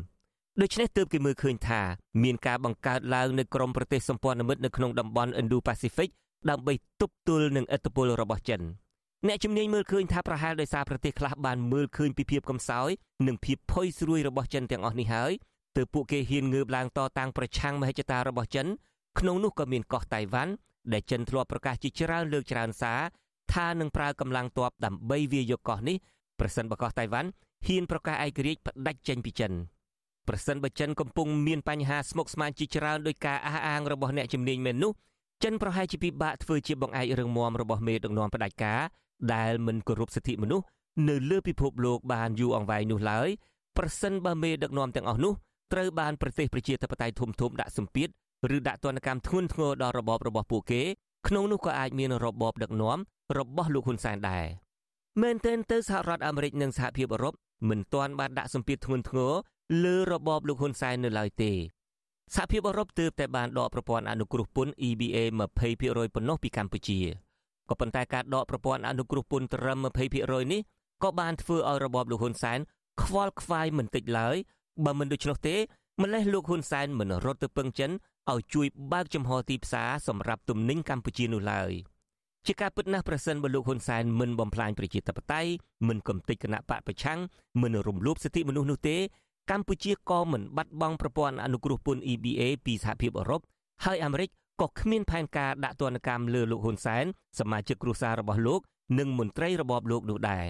ដូច្នេះទើបគេមើលឃើញថាមានការបង្កើតឡើងនៅក្រមប្រទេសសម្ព័ន្ធមិត្តនៅក្នុងតំបន់ Indo-Pacific ដើម្បីទប់ទល់នឹងឥទ្ធិពលរបស់ចិនអ្នកជំនាញមើលឃើញថាប្រហែលដោយសារប្រទេសខ្លះបានមើលឃើញពីភាពកំសោយនិងភាពផុយស្រួយរបស់ចិនទាំងអស់នេះហើយទើបពួកគេហ៊ានងើបឡើងតតាំងប្រឆាំងមហិច្ឆតារបស់ចិនក្នុងនោះក៏មានកោះតៃវ៉ាន់ដែលចិនធ្លាប់ប្រកាសជាច្រើនលើកច្រើនសារថានឹងប្រើកម្លាំងទ័ពដើម្បីវាយកកោះនេះប្រសិនបើកោះតៃវ៉ាន់ហ៊ានប្រកាសឯករាជ្យផ្ដាច់ចេញពីចិន ប្រសិនបើចិនកំពុងមានបញ្ហាស្មុគស្មាញជាច្រើនដោយការអះអាងរបស់អ្នកជំនាញមែននោះចិនប្រហែលជាពិបាកធ្វើជាបង្អែករឿងមមរបស់មេដឹកនាំផ្ដាច់ការដែលមិនគោរពសិទ្ធិមនុស្សនៅលើពិភពលោកបានយូរអង្វែងនោះឡើយប្រសិនបើមេដឹកនាំទាំងអស់នោះត្រូវបានប្រទេសប្រជាធិបតេយ្យធំធំដាក់សម្ពាធឬដាក់ទណ្ឌកម្មធ្ងន់ធ្ងរដល់របបរបស់ពួកគេក្នុងនោះក៏អាចមានរបបដឹកនាំរបស់លោកហ៊ុនសែនដែរមែនទែនទៅសហរដ្ឋអាមេរិកនិងសហភាពអឺរ៉ុបមិនទាន់បានដាក់សម្ពាធធ្ងន់ធ្ងរ លើរបបលោកហ៊ុនសែននៅឡើយទេសហភាពអឺរ៉ុបទើបតែបានដកប្រព័ន្ធអនុគ្រោះពន្ធ EBA 20%ប៉ុណ្ណោះពីកម្ពុជាក៏ប៉ុន្តែការដកប្រព័ន្ធអនុគ្រោះពន្ធត្រឹម20%នេះក៏បានធ្វើឲ្យរបបលោកហ៊ុនសែនខ្វល់ខ្វាយមិនតិចឡើយបើមិនដូច្នោះទេម្លេះលោកហ៊ុនសែនមិនរត់ទៅពឹងចិនឲ្យជួយបើកចំហទីផ្សារសម្រាប់ទំនិញកម្ពុជានោះឡើយជាការពិតណាស់ប្រសិនបើលោកហ៊ុនសែនមិនបំផ្លាញប្រជាធិបតេយ្យមិនកំទេចគណៈបកប្រឆាំងមិនរំលោភសិទ្ធិមនុស្សនោះទេ កម្ពុជាក៏មិនបាត់បង់ប្រព័ន្ធអនុគ្រោះពន្ធ EBA ពីសហភាពអឺរ៉ុបហើយអាមេរិកក៏គ្មានផែនការដាក់ទណ្ឌកម្មលើលោកហ៊ុនសែនសមាជិកគ្រួសាររបស់លោក និងមន្ត្រីរបបលោកនោះដែរ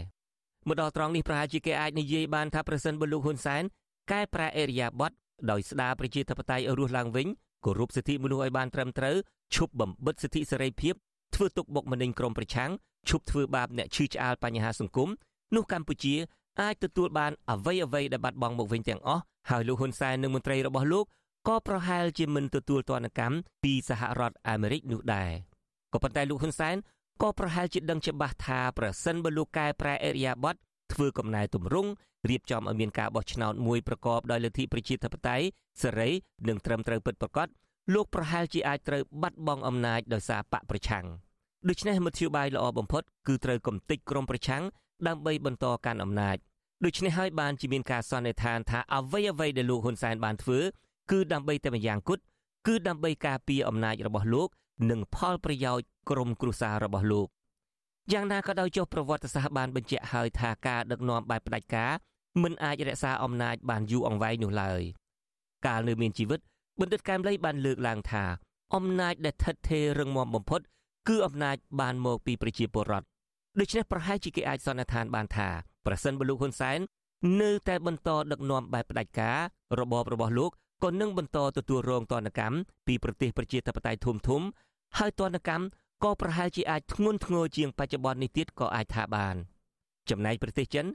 មកដល់ត្រង់នេះប្រហែលជាគេអាចនិយាយបានថាប្រសិនបើលោកហ៊ុនសែនកែប្រែអេរិយាប័តដោយស្ដារប្រជាធិបតេយ្យឲ្យរស់ឡើងវិញគោរពសិទ្ធិមនុស្សឲ្យបានត្រឹមត្រូវឈប់បំបិតសិទ្ធិសេរីភាពធ្វើទុកបុកម្នេញក្រុមប្រឆាំងឈប់ធ្វើបាបអ្នកឈឺឆ្អាលបញ្ហាសង្គមនោះកម្ពុជា អាចទទួលបានអ្វីអ្វីដែលបាត់បង់មកវិញទាំងអស់ហើយលោកហ៊ុនសែននិងមន្ត្រីរបស់លោកក៏ប្រហែលជាមិនទទួលទណ្ឌកម្មពីសហរដ្ឋអាមេរិកនោះដែរក៏ប៉ុន្តែលោកហ៊ុនសែនក៏ប្រហែលជាដឹងច្បាស់ថាប្រសិនបើលោកកែប្រែអេរិយាប័តធ្វើកំណែទម្រង់រៀបចំឲ្យមានការបោះឆ្នោតមួយប្រកបដោយលទ្ធិប្រជាធិបតេយ្យសេរីនិងត្រឹមត្រូវពិតប្រាកដលោកប្រហែលជាអាចត្រូវបាត់បង់អំណាចដោយសារបកប្រឆាំងដូច្នេះមធ្យោបាយល្អបំផុតគឺត្រូវកំទេចក្រមប្រឆាំង ដើម្បីបន្តកាន់អំណាចដូច្នេះហើយបានជាមានការសន្និដ្ឋានថាអ្វីអ្វីដែលលោកហ៊ុនសែនបានធ្វើគឺដើម្បីតែម្យ៉ាងគត់គឺដើម្បីការពារអំណាចរបស់លោក និងផលប្រយោជន៍ក្រុមគ្រួសាររបស់លោកយ៉ាងណាក៏ដោយចុះប្រវត្តិសាស្ត្របានបញ្ជាក់ហើយថាការដឹកនាំបែបផ្ដាច់ការមិនអាចរក្សាអំណាចបានយូរអង្វែងនោះឡើយកាលនៅមានជីវិតបណ្ឌិតកែមលីបានលើកឡើងថាអំណាចដែលថិតថេររឹងមាំបំផុត គឺអំណាចបានមកពីប្រជាពលរដ្ឋ ដូច្នេះប្រហែលជាគេអាចសន្និដ្ឋានបានថាប្រសិនបើលោកហ៊ុនសែននៅតែបន្តដឹកនាំបែបផ្ដាច់ការរបបរបស់លោកក៏នឹងបន្តទទួលរងទណ្ឌកម្មពីប្រទេសប្រជាធិបតេយ្យធំធំហើយទណ្ឌកម្មក៏ប្រហែលជាអាចធ្ងន់ធ្ងរជាងបច្ចុប្បន្ននេះទៀតក៏អាចថាបាន ចំណែកប្រទេសចិន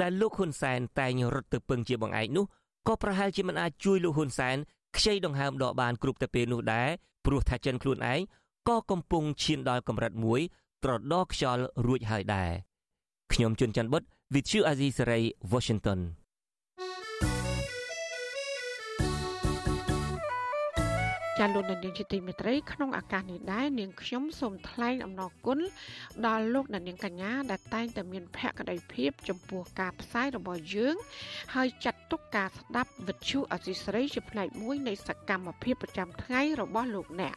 ដែលលោកហ៊ុនសែនតែងរត់ទៅពឹងជាបងឯកនោះក៏ប្រហែលជាមិនអាចជួយលោកហ៊ុនសែនខ្ចីដង្ហើមដកបានគ្រប់តែពេលនោះដែរព្រោះថាចិនខ្លួនឯងក៏កំពុងឈានដល់កម្រិតមួយ ត្រដោខ្យល់រួចហើយដែរខ្ញុំជួនច័ន្ទបុត With you Azizi Saray Washington ចាលោកនាងជាទីមេត្រីក្នុងឱកាសនេះដែរនាងខ្ញុំសូមថ្លែងអំណរគុណដល់លោកនាងកញ្ញាដែលតែងតែមានភក្ដីភាពចំពោះការផ្សាយរបស់យើង ហើយចាត់ទុកការស្ដាប់វិទ្យុអសីស្រីជាផ្នែកមួយនៃសកម្មភាពប្រចាំថ្ងៃរបស់លោកអ្នក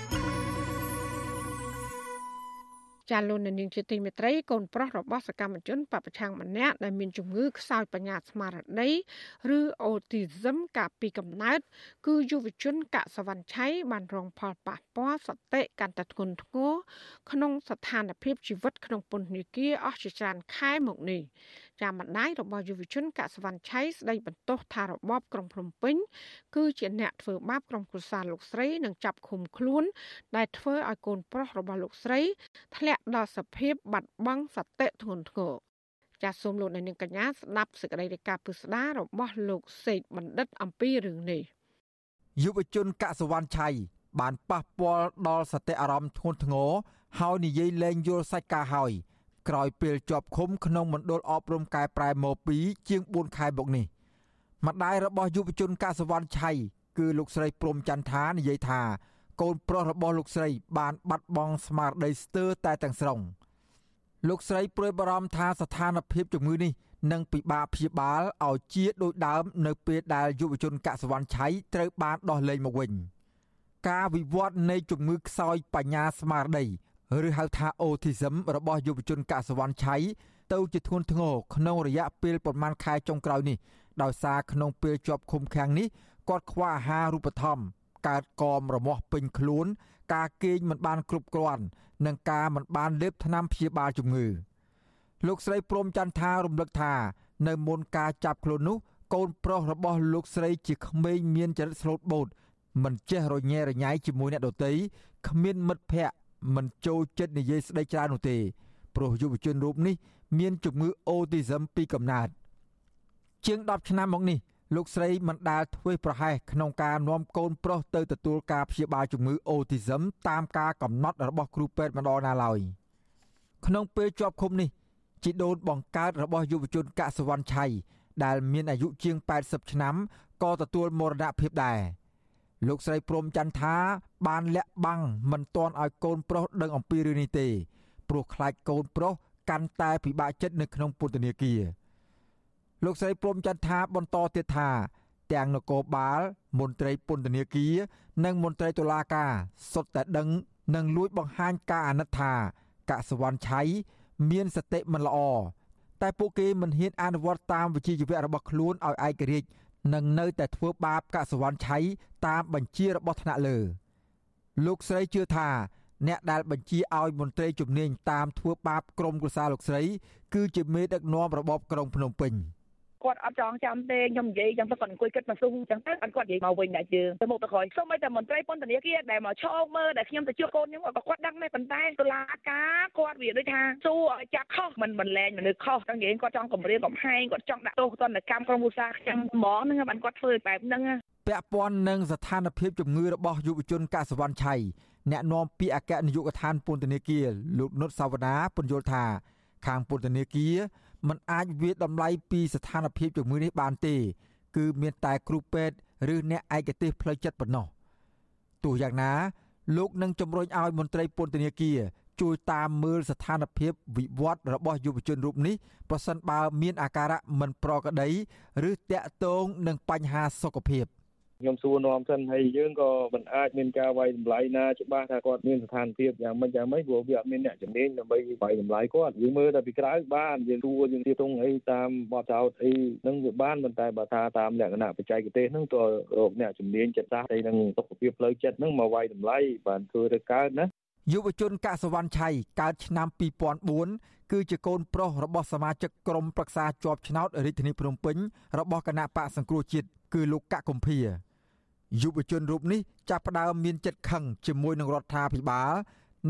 ចាលោកនាងជាទីមេត្រីកូនប្រុសរបស់សកម្មជនបពប្រឆាំងម្នាក់ដែលមានជំងឺខ្សោយបញ្ញាស្មារតីឬ autism កាលពីកំណើត គឺយុវជនកសវណ្ណឆៃបានរងផលប៉ះពាល់សតិកាន់តែធ្ងន់ធ្ងរក្នុងស្ថានភាពជីវិតក្នុងពន្ធនាគារអស់ជាច្រើនខែមកនេះ ចាម្ដាយរបស់យុវជនកសវណ្ណឆៃស្ដីបន្ទោសថារបបក្រុងភ្នំពេញគឺជាអ្នកធ្វើបាបក្រុមគ្រួសារលោកស្រីនិងចាប់ឃុំខ្លួន ដែលធ្វើឲ្យកូនប្រុសរបស់លោកស្រី ធ្លាក់ដល់សភាពបាត់បង់សតិធ្ងន់ធ្ងរចាសសូមលោកអ្នកនាងកញ្ញាស្ដាប់សេចក្តីរាយការណ៍ពិស្ដាររបស់លោកសេកបណ្ឌិតអំពីរឿងនេះយុវជនកសវណ្ណឆៃបានប៉ះពាល់ដល់សតិអារម្មណ៍ធ្ងន់ធ្ងរហើយនិយាយលែងយល់សាច់ការហើយ ក្រោយពេលជាប់ឃុំក្នុងមណ្ឌលអប់រំកែប្រែម៉ូ2ជាង4ខែមកនេះម្ដាយរបស់យុវជនកសវណ្ណឆៃគឺលោកស្រីព្រំចន្ទថានិយាយថា កូនប្រុសរបស់លោកស្រី បានបាត់បង់ស្មារតីស្ទើរតែទាំងស្រុងលោកស្រីព្រួយបារម្ភថាស្ថានភាពជំងឺនេះនឹងពិបាកព្យាបាលឲ្យជាដូចដើម នៅពេលដែលយុវជនកសវណ្ណឆៃត្រូវបានដោះលែងមកវិញ ការវិវត្តនៃជំងឺខ្សោយបញ្ញាស្មារតី ឬហៅថា autism របស់យុវជនកសវណ្ណឆៃទៅជាធ្ងន់ធ្ងរក្នុងរយៈពេលប្រមាណខែចុងក្រោយនេះដោយសារក្នុងពេលជាប់ឃុំឃាំងនេះគាត់ខ្វះអាហាររូបត្ថម្ភកើតកមរមាស់ពេញខ្លួន ការគេងមិនបានគ្រប់គ្រាន់ និងការមិនបានលេបថ្នាំព្យាបាលជំងឺលោកស្រីព្រមច័ន្ទថារំលឹកថា នៅមុនការចាប់ខ្លួននោះកូនប្រុសរបស់លោកស្រីជាក្មេងមានចរិតស្លូតបូតមិនចេះរញ៉េរញ៉ៃជាមួយអ្នកដទៃគ្មានមិត្តភ័ក្តិ មិនចូលចិត្តនិយាយស្ដីច្រើននោះទេព្រោះយុវជនរូបនេះមានជំងឺអូទីសឹមពីកំណើតជាង10ឆ្នាំមកនេះលោកស្រីមិនដែលធ្វើប្រហែសក្នុងការនាំកូនប្រុសទៅទទួលការព្យាបាលជំងឺអូទីសឹមតាមការកំណត់របស់គ្រូពេទ្យម្ដងណាឡើយក្នុងពេលជាប់ឃុំនេះជីដូនបង្កើតរបស់យុវជនកសវណ្ណឆៃដែលមានអាយុជាង80ឆ្នាំក៏ទទួលមរណភាពដែរ លោកស្រីព្រំច័ន្ទថា បានលាក់បាំងមិនទាន់ឲ្យកូនប្រុសដឹងអំពីរឿងនេះទេ ព្រោះខ្លាចកូនប្រុសកាន់តែពិបាកចិត្តនៅក្នុងពន្ធនាគារលោកស្រីព្រំច័ន្ទថាបន្តទៀតថា ទាំងនគរបាលមន្ត្រីពន្ធនាគារនិងមន្ត្រីតុលាការសុទ្ធតែដឹងនិងលួចបង្ហាញការអាណិតថាកសវណ្ណឆៃមានសតិមិនល្អតែពួកគេមិនហ៊ានអនុវត្តតាមវិជ្ជាជីវៈរបស់ខ្លួនឲ្យឯករាជ្យ និងនៅតែធ្វើបាបកសវណ្ណឆៃតាមបញ្ជារបស់ថ្នាក់លើ លោកស្រីជឿថាអ្នកដែលបញ្ជាឲ្យមន្ត្រីជំនាញតាមធ្វើបាបក្រុមគ្រួសារលោកស្រី គឺជាមេដឹកនាំរបបក្រុងភ្នំពេញ គាត់អត់ចងចាំទេខ្ញុំនិយាយចឹងទៅគាត់អង្គុយគិតមកស៊ូចឹងទៅអត់គាត់និយាយមកវិញដែរយើងទៅមុខទៅក្រោយសូម្បីតែមន្ត្រីពន្ធនាគារដែលមកឈោកមើលដែលខ្ញុំទៅជួបកូនខ្ញុំក៏គាត់ដឹងដែរប៉ុន្តែតុលាការគាត់វាដូចថាស៊ូឲ្យចាក់ខុសមិនមិនលែងមនុស្សខុសចឹងនិយាយគាត់ចង់គម្រាមកំហែងគាត់ចង់ដាក់ទោសទណ្ឌកម្មក្រុមឧស្សាហកម្មហ្មងហ្នឹងបានគាត់ធ្វើបែបហ្នឹងពាក់ព័ន្ធនឹងស្ថានភាពជំងឺរបស់យុវជនកសវណ្ណឆៃអ្នកនាំពាក្យអគ្គនាយកដ្ឋានពន្ធនាគារលោកនុតសាវណ្ណាពន្យល់ថាខាងពន្ធនាគារ មិនអាចវាតម្លៃពីស្ថានភាពជំងឺនេះបានទេ គឺមានតែគ្រូពេទ្យឬអ្នកឯកទេសផ្លូវចិត្តប៉ុណ្ណោះទោះយ៉ាងណាលោកនឹងជំរុញឲ្យមន្ត្រីពន្ធនាគារជួយតាមមើលស្ថានភាពវិវត្តរបស់យុវជនរូបនេះប្រសិនបើមានអាការៈមិនប្រក្រតីឬតាក់ទងនឹងបញ្ហាសុខភាព។ ខ្ញុំសួរនាំសិនហើយយើងក៏មិនអាចមានការវាយតម្លៃណាច្បាស់ថាគាត់មានស្ថានភាពយ៉ាងម៉េចយ៉ាងម៉េចព្រោះវាអត់មានអ្នកជំនាញដើម្បីវាយតម្លៃគាត់យើងមើលតែពីក្រៅបានយើងសួរយើងទៀតទងអីតាមបទចោតអីនឹងវាបានប៉ុន្តែបើថាតាមលក្ខណៈបច្ចេកទេសហ្នឹងទោះរកអ្នកជំនាញចិត្តសាស្ត្រអីនឹងសុខភាពផ្លូវចិត្តហ្នឹងមកវាយតម្លៃបានធ្វើទៅកើតណាយុវជនកសវណ្ណឆៃកើតឆ្នាំ2004គឺជាកូនប្រុសរបស់សមាជិកក្រុមប្រឹក្សាជាប់ឆ្នោតរាជធានីភ្នំពេញរបស់គណៈបកសង្គ្រោះជាតិគឺលោកកកកុម្ភា យុវជនរូបនេះចាប់ផ្ដើមមានចិត្តខឹងជាមួយនឹងរដ្ឋាភិបាល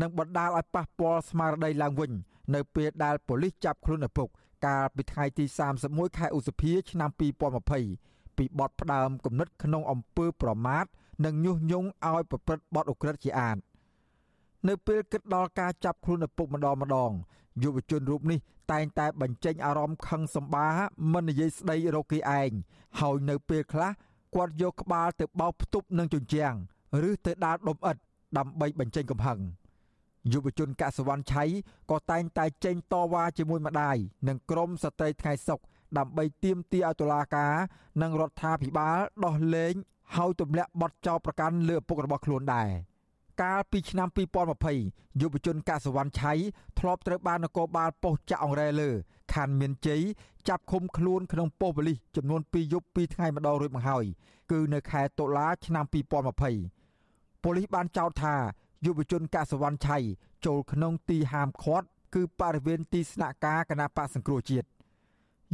និងបណ្ដាលឲ្យប៉ះពាល់ស្មារតីឡើងវិញ នៅពេលដែលប៉ូលីសចាប់ខ្លួនឪពុកកាលពីថ្ងៃទី31ខែឧសភាឆ្នាំ2020ពីបទផ្ដើមគំនិតក្នុងអំពើប្រមាថនិងញុះញង់ឲ្យប្រព្រឹត្តបទឧក្រិដ្ឋជាអាតនៅពេលគិតដល់ការចាប់ខ្លួនឪពុកម្ដងម្ដងយុវជនរូបនេះតែងតែបញ្ចេញអារម្មណ៍ខឹងសម្បាមិននិយាយស្ដីរកគេឯងហើយនៅពេលខ្លះ គាត់យកក្បាលទៅបោកផ្ទប់នឹងជញ្ជាំងឬទៅដាល់ដុំឥដ្ឋដើម្បីបញ្ចេញកំហឹងយុវជនកសវណ្ណឆៃក៏តែងតែចេញតវ៉ាជាមួយម្ដាយនិងក្រុមស្ត្រីថ្ងៃសុកដើម្បីទាមទារឲ្យតុលាការនិងរដ្ឋាភិបាលដោះលែងហើយទម្លាក់បទចោទប្រកាន់លើឪពុករបស់ខ្លួនដែរកាលពីឆ្នាំ2020យុវជនកសវណ្ណឆៃធ្លាប់ត្រូវបាននគរបាលប៉ុស្តិ៍ចាក់អង្រែលើ ខណ្ឌមានជ័យចាប់ឃុំខ្លួនក្នុងប៉ុស្តិ៍ប៉ូលីសចំនួន2យប់2ថ្ងៃម្ដងរួចមកហើយគឺនៅខែតុលាឆ្នាំ2020ប៉ូលីសបានចោទថាយុវជនកសវណ្ណឆៃចូលក្នុងទីហាមឃាត់គឺបរិវេណទីស្នាក់ការគណៈបកសង្គ្រោះជាតិ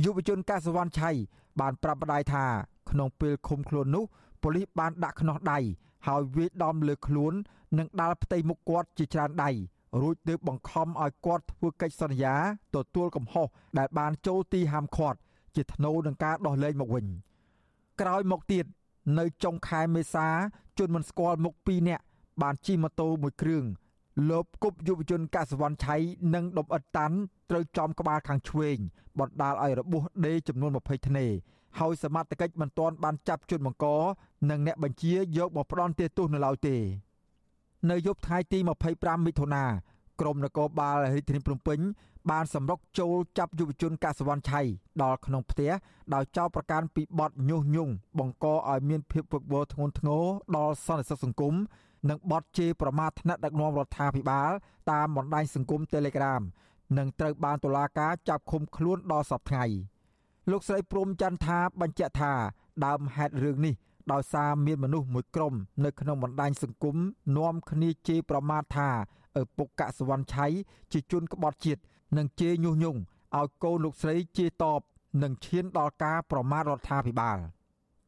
យុវជនកសវណ្ណឆៃបានប្រាប់ម្ដាយថាក្នុងពេលឃុំខ្លួននោះប៉ូលីសបានដាក់ខ្នោះដៃហើយវាយដំលើខ្លួន និងដាល់ផ្ទៃមុខគាត់ជាច្រើនដៃ រួចទើបបង្ខំឲ្យគាត់ធ្វើកិច្ចសន្យាទទួលកំហុសដែលបានចូលទីហាមឃាត់ជាថ្នូរនឹងការដោះលែងមកវិញក្រោយមកទៀតនៅចុងខែមេសាជនមិនស្គាល់មុខ2នាក់បានជិះម៉ូតូមួយគ្រឿងលបគប់យុវជនកសវណ្ណឆៃនិងដុំអិតតាន់ត្រូវចំក្បាលខាងឆ្វេងបណ្ដាលឲ្យរបួសដេចំនួន20ធ្នេហើយសមត្ថកិច្ចមិនទាន់បានចាប់ជនបង្កនិងអ្នកបញ្ជាយកមកផ្ដន់ទោសនៅឡើយទេ នៅយប់ថ្ងៃទី25មិថុនាក្រមនគរបាលរាជធានីភ្នំពេញបានសម្រុកចូលចាប់យុវជនកសវណ្ណឆៃដល់ក្នុងផ្ទះដោយចោទប្រកាន់ពីបទញុះញង់បង្កឲ្យមានភាពវឹកវរធ្ងន់ធ្ងរដល់សន្តិសុខសង្គមនិងបទជេរប្រមាថថ្នាក់ដឹកនាំរដ្ឋាភិបាលតាមបណ្ដាញសង្គម Telegram និងត្រូវបានតុលាការចាប់ឃុំខ្លួនដល់សប្តាហ៍ថ្ងៃលោកស្រីព្រំច័ន្ទថាបញ្ជាក់ថាដើមហេតុរឿងនេះ ដោយសារមានមនុស្សមួយក្រុមនៅក្នុងបណ្ដាញសង្គមនាំគ្នាជេរប្រមាថថាឪពុកកសវណ្ណឆៃជាជនក្បត់ជាតិនិងជេរញុះញង់ឲ្យកូនលោកស្រីជេរតបនិងឈានដល់ការប្រមាថរដ្ឋាភិបាល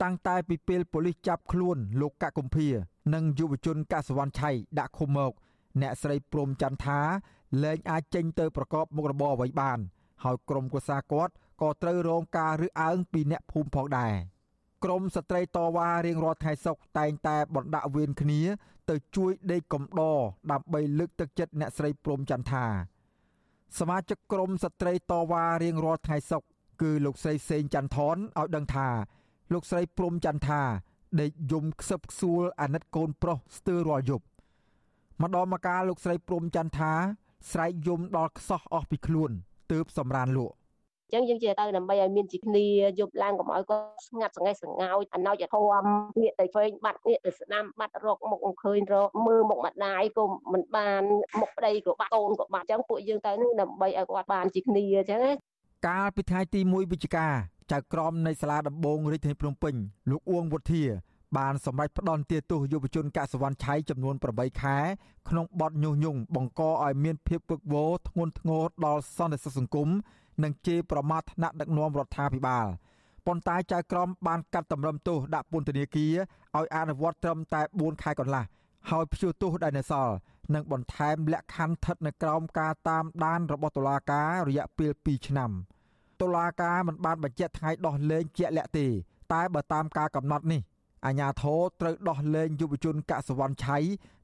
តាំងតែពីពេលប៉ូលីសចាប់ខ្លួនលោកកកុម្ភានិងយុវជនកសវណ្ណឆៃដាក់ឃុំមក អ្នកស្រីព្រំចន្ទថាលែងអាចចេញទៅប្រកបមុខរបរអ្វីបាន ហើយក្រុមគូសាគាត់ក៏ត្រូវរងការរើសអើងពីអ្នកភូមិផងដែរ។ ក្រមស្ត្រីតវ៉ារៀងរាល់ថ្ងៃសុក្រតែងតែបណ្ដាក់វេនគ្នា ទៅជួយដេកកំដរដើម្បីលើកទឹកចិត្តអ្នកស្រីព្រំចន្ទថាសមាជិកក្រមស្ត្រីតវ៉ារៀងរាល់ថ្ងៃសុក្រគឺលោកស្រីសេងចន្ទថនឲ្យដឹងថា លោកស្រីព្រំចន្ទថាដេកយំខ្សឹបខ្សួលអាណិតកូនប្រុសស្ទើររាល់យប់ម្ដងមកកាលលោកស្រីព្រំចន្ទថាស្រែកយំដល់ខ្សោះអស់ពីខ្លួនទើបសម្រានលក់ អញ្ចឹងយើងជាទៅដើម្បីឲ្យមានជាគ្នាយប់ឡើងកុំឲ្យគាត់ស្ងាត់សង្ហេះសង្ងោចអណោចធមងាកទៅឆ្វេងបាត់ងាកទៅស្ដាំបាត់រកមុខមិនឃើញរកមើលមុខម្ដាយក៏មិនបានមុខប្តីក៏បាត់កូនក៏បាត់អញ្ចឹងពួកយើងទៅនឹងដើម្បីឲ្យគាត់បានជាគ្នាអញ្ចឹងកាលពីថ្ងៃទី1វិច្ឆិកាចៅក្រមនៃសាលាដំបងរាជធានីភ្នំពេញលោកអួងវុធាបានសម្រេចផ្ដន់ទាទោសយុវជនកសវណ្ណឆៃចំនួន8ខែក្នុងបទញុះញង់បង្កឲ្យមានភាពពឹកវរធ្ងន់ធ្ងរដល់សន្តិសុខសង្គម និងជេរប្រមាថថ្នាក់ដឹកនាំរដ្ឋាភិបាលប៉ុន្តែចៅក្រមបានកាត់តម្រឹមទោសដាក់ពន្ធនាគារឲ្យអនុវត្តត្រឹមតែ4ខែកន្លះហើយព្យួរទោសដែលនៅសល់និងបន្ថែមលក្ខខណ្ឌស្ថិតនៅក្រោមការតាមដានរបស់តុលាការរយៈពេល2ឆ្នាំតុលាការមិនបានបញ្ជាក់ថ្ងៃដោះលែងជាក់លាក់ទេ តែបើតាមការកំណត់នេះអាញាធរត្រូវដោះលែងយុវជនកសវណ្ណឆៃ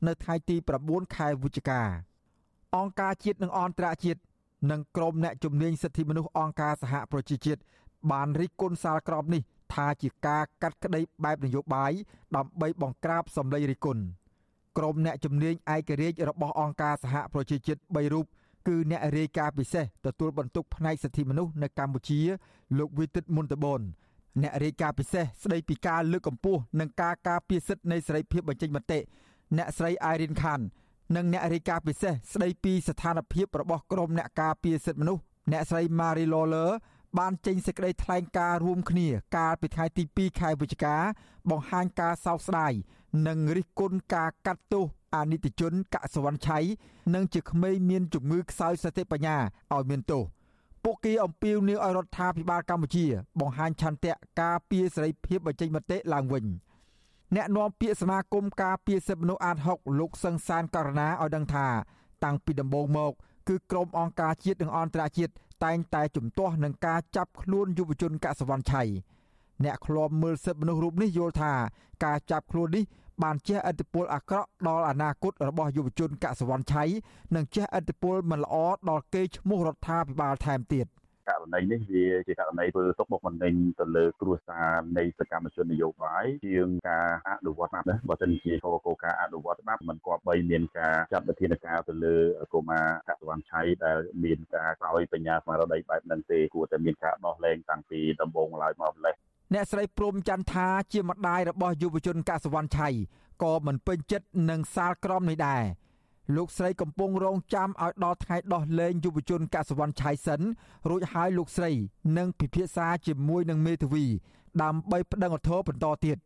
នៅថ្ងៃទី9ខែវិច្ឆិកាអង្គការជាតិនិងអន្តរជាតិ និងក្រុមអ្នកជំនាញសិទ្ធិមនុស្សអង្គការសហប្រជាជាតិបានរិះគន់សាលក្រមនេះថាជាការកាត់ក្តីបែបនយោបាយដើម្បីបង្ក្រាបសម្លេងរិះគន់ក្រុមអ្នកជំនាញឯករាជ្យរបស់អង្គការសហប្រជាជាតិ3រូបគឺអ្នករាយការណ៍ពិសេសទទួលបន្ទុកផ្នែកសិទ្ធិមនុស្សនៅកម្ពុជា លោកវិទិតមុនតបនអ្នករាយការណ៍ពិសេសស្ដីពីការលើកកម្ពស់និងការការពារសិទ្ធិនៃសេរីភាពបញ្ចេញមតិអ្នកស្រីអៃរិនខាន និងអ្នករាយការណ៍ពិសេសស្ដីពីស្ថានភាពរបស់ក្រុមអ្នកការពារសិទ្ធិមនុស្សអ្នកស្រី Marie Lawler បានចេញសេចក្តីថ្លែងការណ៍រួមគ្នាកាលពីថ្ងៃទី2ខែវិច្ឆិកាបង្ហាញការសោកស្ដាយនិងរិះគន់ការកាត់ទោសអនិច្ចជនកសវណ្ណឆៃនិងជាក្មេងមានជំងឺខ្សោយសតិបញ្ញាឲ្យមានទោសពួកគេអំពាវនាវឲ្យរដ្ឋាភិបាលកម្ពុជា បង្ហាញឆន្ទៈការពារសេរីភាពបញ្ចេញមតិឡើងវិញ អ្នកនាំពាក្យសមាគមការពារសិទ្ធិមនុស្សអាត6លោកសឹងសានករណាឲ្យដឹងថា តាំងពីដំបូងមក គឺក្រុមអង្គការជាតិនិងអន្តរជាតិតែងតែជំទាស់នឹងការចាប់ខ្លួនយុវជនកសវណ្ណឆៃអ្នកឃ្លាំមើលសិទ្ធិមនុស្សរូបនេះយល់ថាការចាប់ខ្លួននេះបានជះឥទ្ធិពលអាក្រក់ដល់អនាគតរបស់យុវជនកសវណ្ណឆៃនិងជះឥទ្ធិពលមិនល្អដល់កេរ្តិ៍ឈ្មោះរដ្ឋាភិបាលថែមទៀត ករណីនេះវាជាករណីធ្វើទុកបុកម្នេញទៅលើគ្រួសារនៃសកម្មជននយោបាយជាងការអនុវត្តច្បាប់ណាបើសិនជាគោលការណ៍អនុវត្តច្បាប់មិនគប្បីមានការចាត់វិធានការទៅលើកុមារកសវណ្ណឆៃដែលមានការក្រោយបញ្ញាស្មារតីបែបហ្នឹងទេគួរតែមានការដោះលែងតាំងពីដំបូងឡើយមកម្លេះអ្នកស្រីព្រំច័ន្ទថាជាម្ដាយរបស់យុវជនកសវណ្ណឆៃក៏មិនពេញចិត្តនឹងសាលក្រមនេះដែរ លោកស្រីកំពុងរងចាំឲ្យដល់ថ្ងៃដោះលែងយុវជនកសវណ្ណឆៃសិនរួចហើយលោកស្រីនឹងពិភាក្សាជាមួយនឹងមេធាវី ដើម្បីប្តឹងឧទ្ធរបន្តទៀត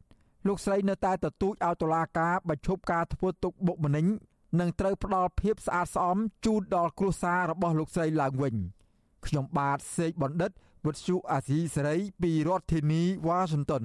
លោកស្រីនៅតែទទូចឲ្យតុលាការបញ្ឈប់ការធ្វើទុកបុកម្នេញនិងត្រូវផ្ដល់ភាពស្អាតស្អំជូនដល់គ្រួសាររបស់លោកស្រីឡើងវិញខ្ញុំបាទសេកបណ្ឌិតវុទ្ធុអាស៊ីសេរីពីរដ្ឋធានីវ៉ាស៊ីនតោន